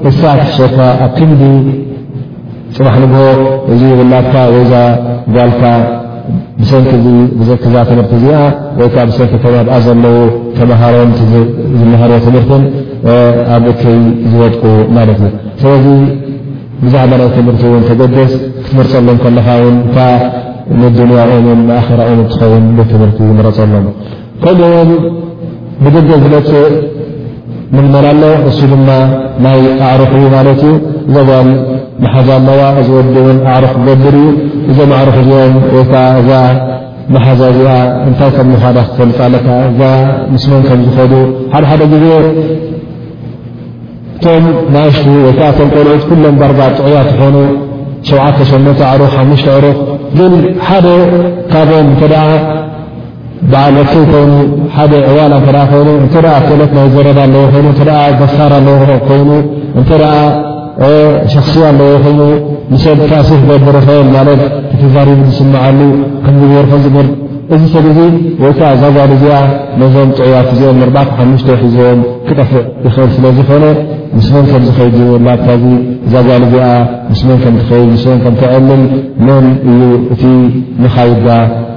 እሳ ትሕሸካ ኣብ ክንዲ ፅባሕ ንግሆ እዚ ውላድካ ወይዛ ጓልካ ብሰንኪ እዛ ትምህርቲ እዚኣ ወይ ከዓ ብሰንኪ እቶም ኣብኣ ዘለዉ ተምሃሮን ዝመሃርዎ ትምህርትን ኣብ እከይ ዝወድቁ ማለት እዩ። ስለዚ ብዛዕባ ናይ ትምህርቲ እውን ተገደስ ክትመርፀሎም ከለኻ እውን እታ ንዱንያኦምን ንኣኼራኦምን ትኸውን ቤት ትምህርቲ ምረፀሎም። ከምኡውን ብደገ ዝመፅእ ምልመላ ኣሎ እሱ ድማ ናይ ኣዕሩኽ እዩ ማለት እዩ ዘጓል መሓዛ ኣለዋ እዚ ወዲ እውን ኣዕሩኽ ክገብር እዩ እዞም ኣዕሩኽ እዚኦም ወይ ከዓ እዛ መሓዛ እዚኣ እንታይ ከም ምዃዳ ክትፈልጥ ኣለካ እዛ ምስመን ከም ዝኸዱ ሓደ ሓደ ግዜ እቶም ናእሽቱ ወይ ከዓ እቶም ቆልዑት ኩሎም ዳርጋ ጥዑያት ዝኾኑ ሸውዓተ ሸመተ ኣዕሩኽ ሓሙሽተ ኣዕሩኽ ግን ሓደ ካብኦም እንተ በዓል ወኪል ኮይኑ ሓደ ዕዋላ እንተ ኮይኑ እተ ክእለት ናይ ዘረባ ኣለዎ ኮይኑ እተ ደፋር ኣለዎ ኮይኑ እንተ ሸክስያ ኣለዎ ኮይኑ ንሰብ ፋሲ ክገብር ይኸእል ማለት ተተዛሪቡ ዝስምዓሉ ከምዝብር ከዝብር እዚ ሰብ እዚ ወይ ከዓ ዛጓል እዚኣ ነዞም ጥዑያት እዚኦም መርባዕተ ሓሙሽተ ሒዝዎም ክጠፍእ ይኽእል ስለ ዝኾነ ምስ መን ከም ዝኸይድ ዝብላታ እዚ ዛጓል እዚኣ ምስ መን ከም ትኸይድ ምስ መን ከም ተዕልል መን እዩ እቲ መኻይዳ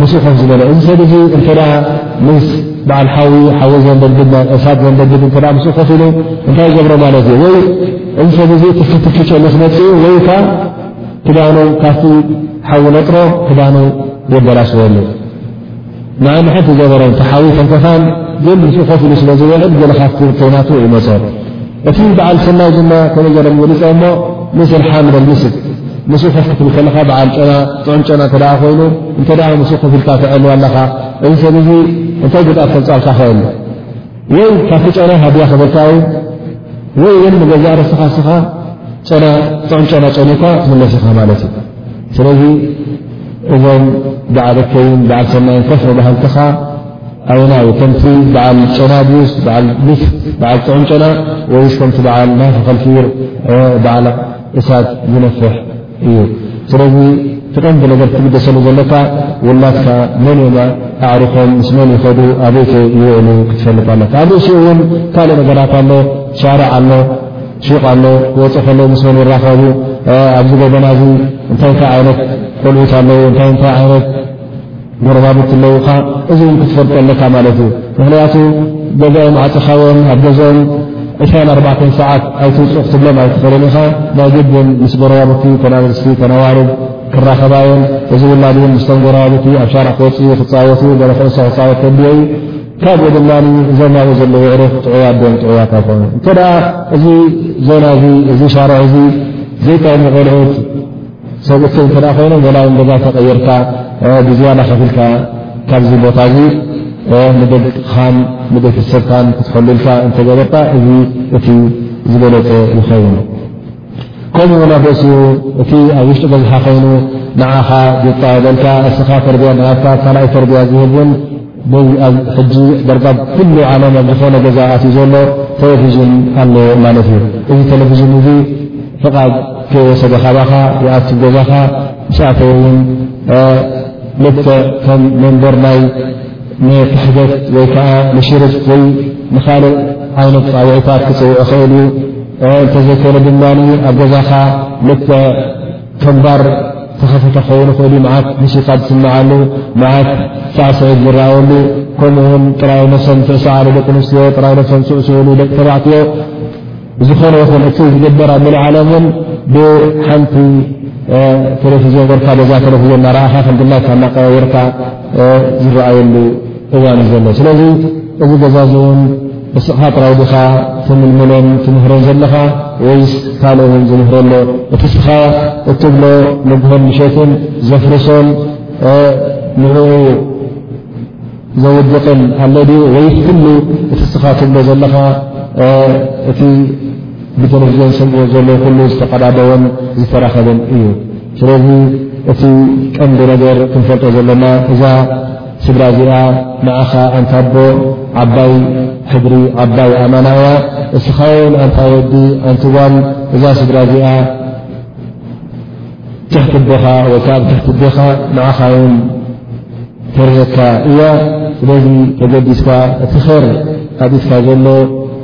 ምስኡ ከም ዝበለ እዚ ሰብ እዚ እንተ ምስ በዓል ሓዊ ሓዊ ዘንደድግድ እሳት ዘንደድግድ እተ ምስኡ ከፍ ኢሉ እንታይ ይገብሮ ማለት እዩ ወይ እዚ ሰብ እዚ ትፍትፍጨ ምስ መፅኡ ወይ እታ ክዳኑ ካብቲ ሓዊ ነጥሮ ክዳኑ የበላሽወሉ ንዓይ ንሐንቲ ገበረ ሓዊ ተንከፋን ግን ምስኡ ከፍ ኢሉ ስለ ዝውዕል ገለ ካብቲ ከይናቱ ይመፆ እቲ በዓል ሰናይ ድማ ከመይ ገረ ዝገልፀ እሞ ምስ ሓምል ምስል ምስ ኮፍ ክትብል ከለካ በዓል ጨና ጥዑም ጨና እተ ኮይኑ እንተ ምስ ኮፍ ኢልካ ትዐልዋ ኣለኻ እዚ ሰብ እዚ እንታይ ግድኣት ከንፃልካ ክእል ወይ ካብቲ ጨና ሃድያ ክበልካ እዩ ወይ እውን ንገዛ ርስኻ ስኻ ጨና ጥዑም ጨና ጨኒካ ትምለስኻ ማለት እዩ ስለዚ እዞም በዓል እከይን በዓል ሰናይን ኮፍ መባህልትኻ ኣየናይ እዩ ከምቲ በዓል ጨና ድዩስ በዓል ሊፍ በዓል ጥዑም ጨና ወይስ ከምቲ በዓል ናይ ኸኸልፊር በዓል እሳት ዝነፍሕ እዩ ስለዚ ትቐንዲ ነገር ትግደሰሉ ዘለካ ውላትካ መን እዮማ ኣዕሪኾም ምስ መን ይኸዱ ኣበይከ ይውዕሉ ክትፈልጥ ኣለካ ኣብ ርእሲኡ እውን ካልእ ነገራት ኣሎ ሻርዕ ኣሎ ሹቅ ኣሎ ክወፅ ከለዉ ምስ መን ይራኸቡ ኣብዚ ጎበና እዚ እንታይ እንታይ ዓይነት ቆልዑት ኣለዉ እንታይ እንታይ ዓይነት ጎረባብቲ ኣለዉኻ እዚ እውን ክትፈልጦ ኣለካ ማለት እዩ ምክንያቱ ገዛኦም ዓፅኻዎም ኣብ ገዝኦም ዕሻን ኣርባዕተን ሰዓት ኣይትውፅእ ክትብሎም ኣይትኽእልን ኢኻ ናይ ግድን ምስ ጎረባብቲ ተናብልስቲ ተነዋርብ ክራኸባ እየን እዚ ውላድ እውን ምስቶም ጎረባብቲ ኣብ ሻርዕ ክወፅኡ ክፃወቱ ገለ ክዕሶ ክፃወት ከድልዮ እዩ ካብኡ ድማ እዞም ኣብኡ ዘለዉ ዕሩኽ ጥዑያት ዶም ጥዑያት ኣይኮኑ እንተ እዚ ዞና እዚ እዚ ሻርዕ እዚ ዘይጠቕሙ ቆልዑት ሰብእት እንተ ኮይኖም ወላ ውን ገዛ ተቐይርካ ብዝያዳ ከፍልካ ካብዚ ቦታ እዚ ንደግኻን ንቤተሰብካን ክትሕሉልካ እንተገበርካ እዚ እቲ ዝበለፀ ይኸውን ከምኡ ውን ኣብ ርእሲ እቲ ኣብ ውሽጢ ገዝኻ ኮይኑ ንዓኻ ዝጣየበልካ እስኻ ተርቢያ ናብካ ካልኣይ ተርቢያ ዝህብን በዚ ኣብ ሕጂ ደርጋ ኩሉ ዓለም ኣብ ዝኾነ ገዛ ኣትዩ ዘሎ ቴሌቭዥን ኣሎ ማለት እዩ። እዚ ቴሌቭዥን እዚ ፍቓድ ከይወሰደ ካባኻ ይኣቱ ገዛኻ፣ ምስ ኣተወ እውን ልክዕ ከም መንበር ናይ ንክሕደት ወይ ከዓ ንሽርክ ወይ ንኻልእ ዓይነት ፃውዒታት ክፅውዕ ይኽእል እዩ። እንተዘይኮይኑ ድማ ኣብ ገዛኻ ልክዕ ተግባር ተኸፊተ ክኸውን ይኽእል እዩ፣ መዓት ምሽጣት ዝስምዓሉ፣ መዓት ሳዕስዒት ዝረኣየሉ፣ ከምኡ ውን ጥራይ ነብሰን ዝስዕስዓሉ ደቂ ኣንስትዮ ጥራይ ነብሰን ዝስዕስዑሉ ደቂ ተባዕትዮ ዝኾነ ይኹን እቲ ዝግበር ኣብ ምሉእ ዓለም ውን ብሓንቲ ቴሌቭዝዮን ገርካ በዛ ቴሌቭዝዮን እናረኣኻ ከም ድላይካ እናቀያየርካ ዝረኣየሉ እዋን እዩ ዘሎ ስለዚ እዚ ገዛ እዚ እውን ብስቕኻ ጥራይ ድኻ ትምልምሎን ትምህሮን ዘለኻ ወይስ ካልእ እውን ዝምህሮ ኣሎ እቲ ስኻ እትብሎ ንግሆን ምሸትን ዘፍርሶን ንኡ ዘውድቕን ኣሎ ድዩ ወይ ኩሉ እቲ ስኻ ትብሎ ዘለኻ እቲ ብቴሌቭዥን ሰምዎ ዘሎ ኩሉ ዝተቀዳደወን ዝተራኸበን እዩ ስለዚ እቲ ቀንዲ ነገር ክንፈልጦ ዘለና እዛ ስድራ እዚኣ ንዓኻ ኣንታ ኣቦ ዓባይ ሕድሪ ዓባይ ኣማና እያ። እስኻውን ኣንታ ወዲ ኣንቲ ጓል እዛ ስድራ እዚኣ ትሕቲ ኣቦኻ ወይ ከዓ ብትሕቲ ኣዴኻ ንዓኻ ውን ተርእየካ እያ። ስለዚ ተገዲስካ እቲ ኸር
ኣብ ኢድካ ዘሎ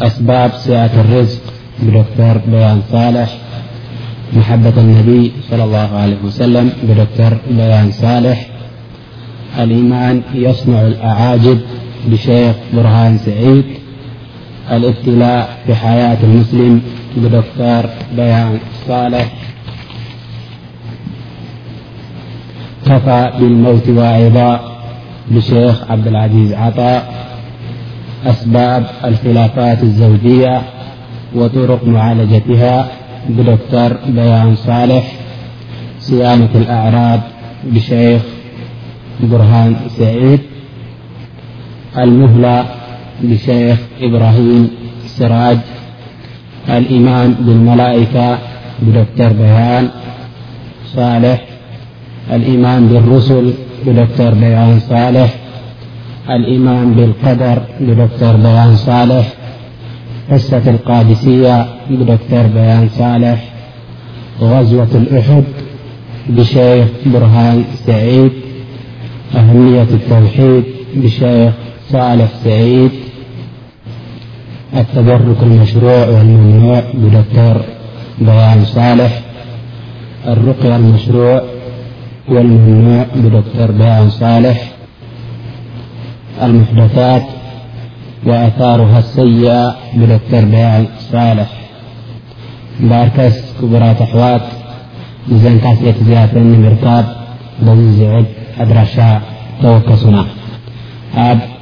أسباب سعة الرزق بكر بيان صالح محبة النبي صلى الله عليه وسلم بكر بين صاح الإيمان يصنع الأعاجب بشيخ برهان سعيد الابتلاء في حياة المسلم بدكتر بيان صالح كفى بالموت وعضاء بشيخ عبد العزيز عطاء أسباب الخلافات الزوجية وطرق معالجتها بدكتر بيان صالح صيامة الأعراب بشيخ رهانسعيدالمهلى بشيخ إبراهيم سراج الإيمام بالملائكة بدكتر بيان صالح الإيمام بالرسل بدكتر بيان صالح الإيمام بالقدر بدكتر بيان صالح قصة القادسية بدكتر بيان صالح غزوة الأحد بشيخ برهان سعيد أهنية التوحيد بشايخ صعلف سعيد التبرك المشروع والمنوع بدكتر بيال صالح الرقية المشروع والمنوع بدكتر بيان صالح المحدثات وآثارها السيئة بدكتر بيال صالح بركس كبراة أحوات بزنكسيت زيتن مرتاب بزعد ر كن ب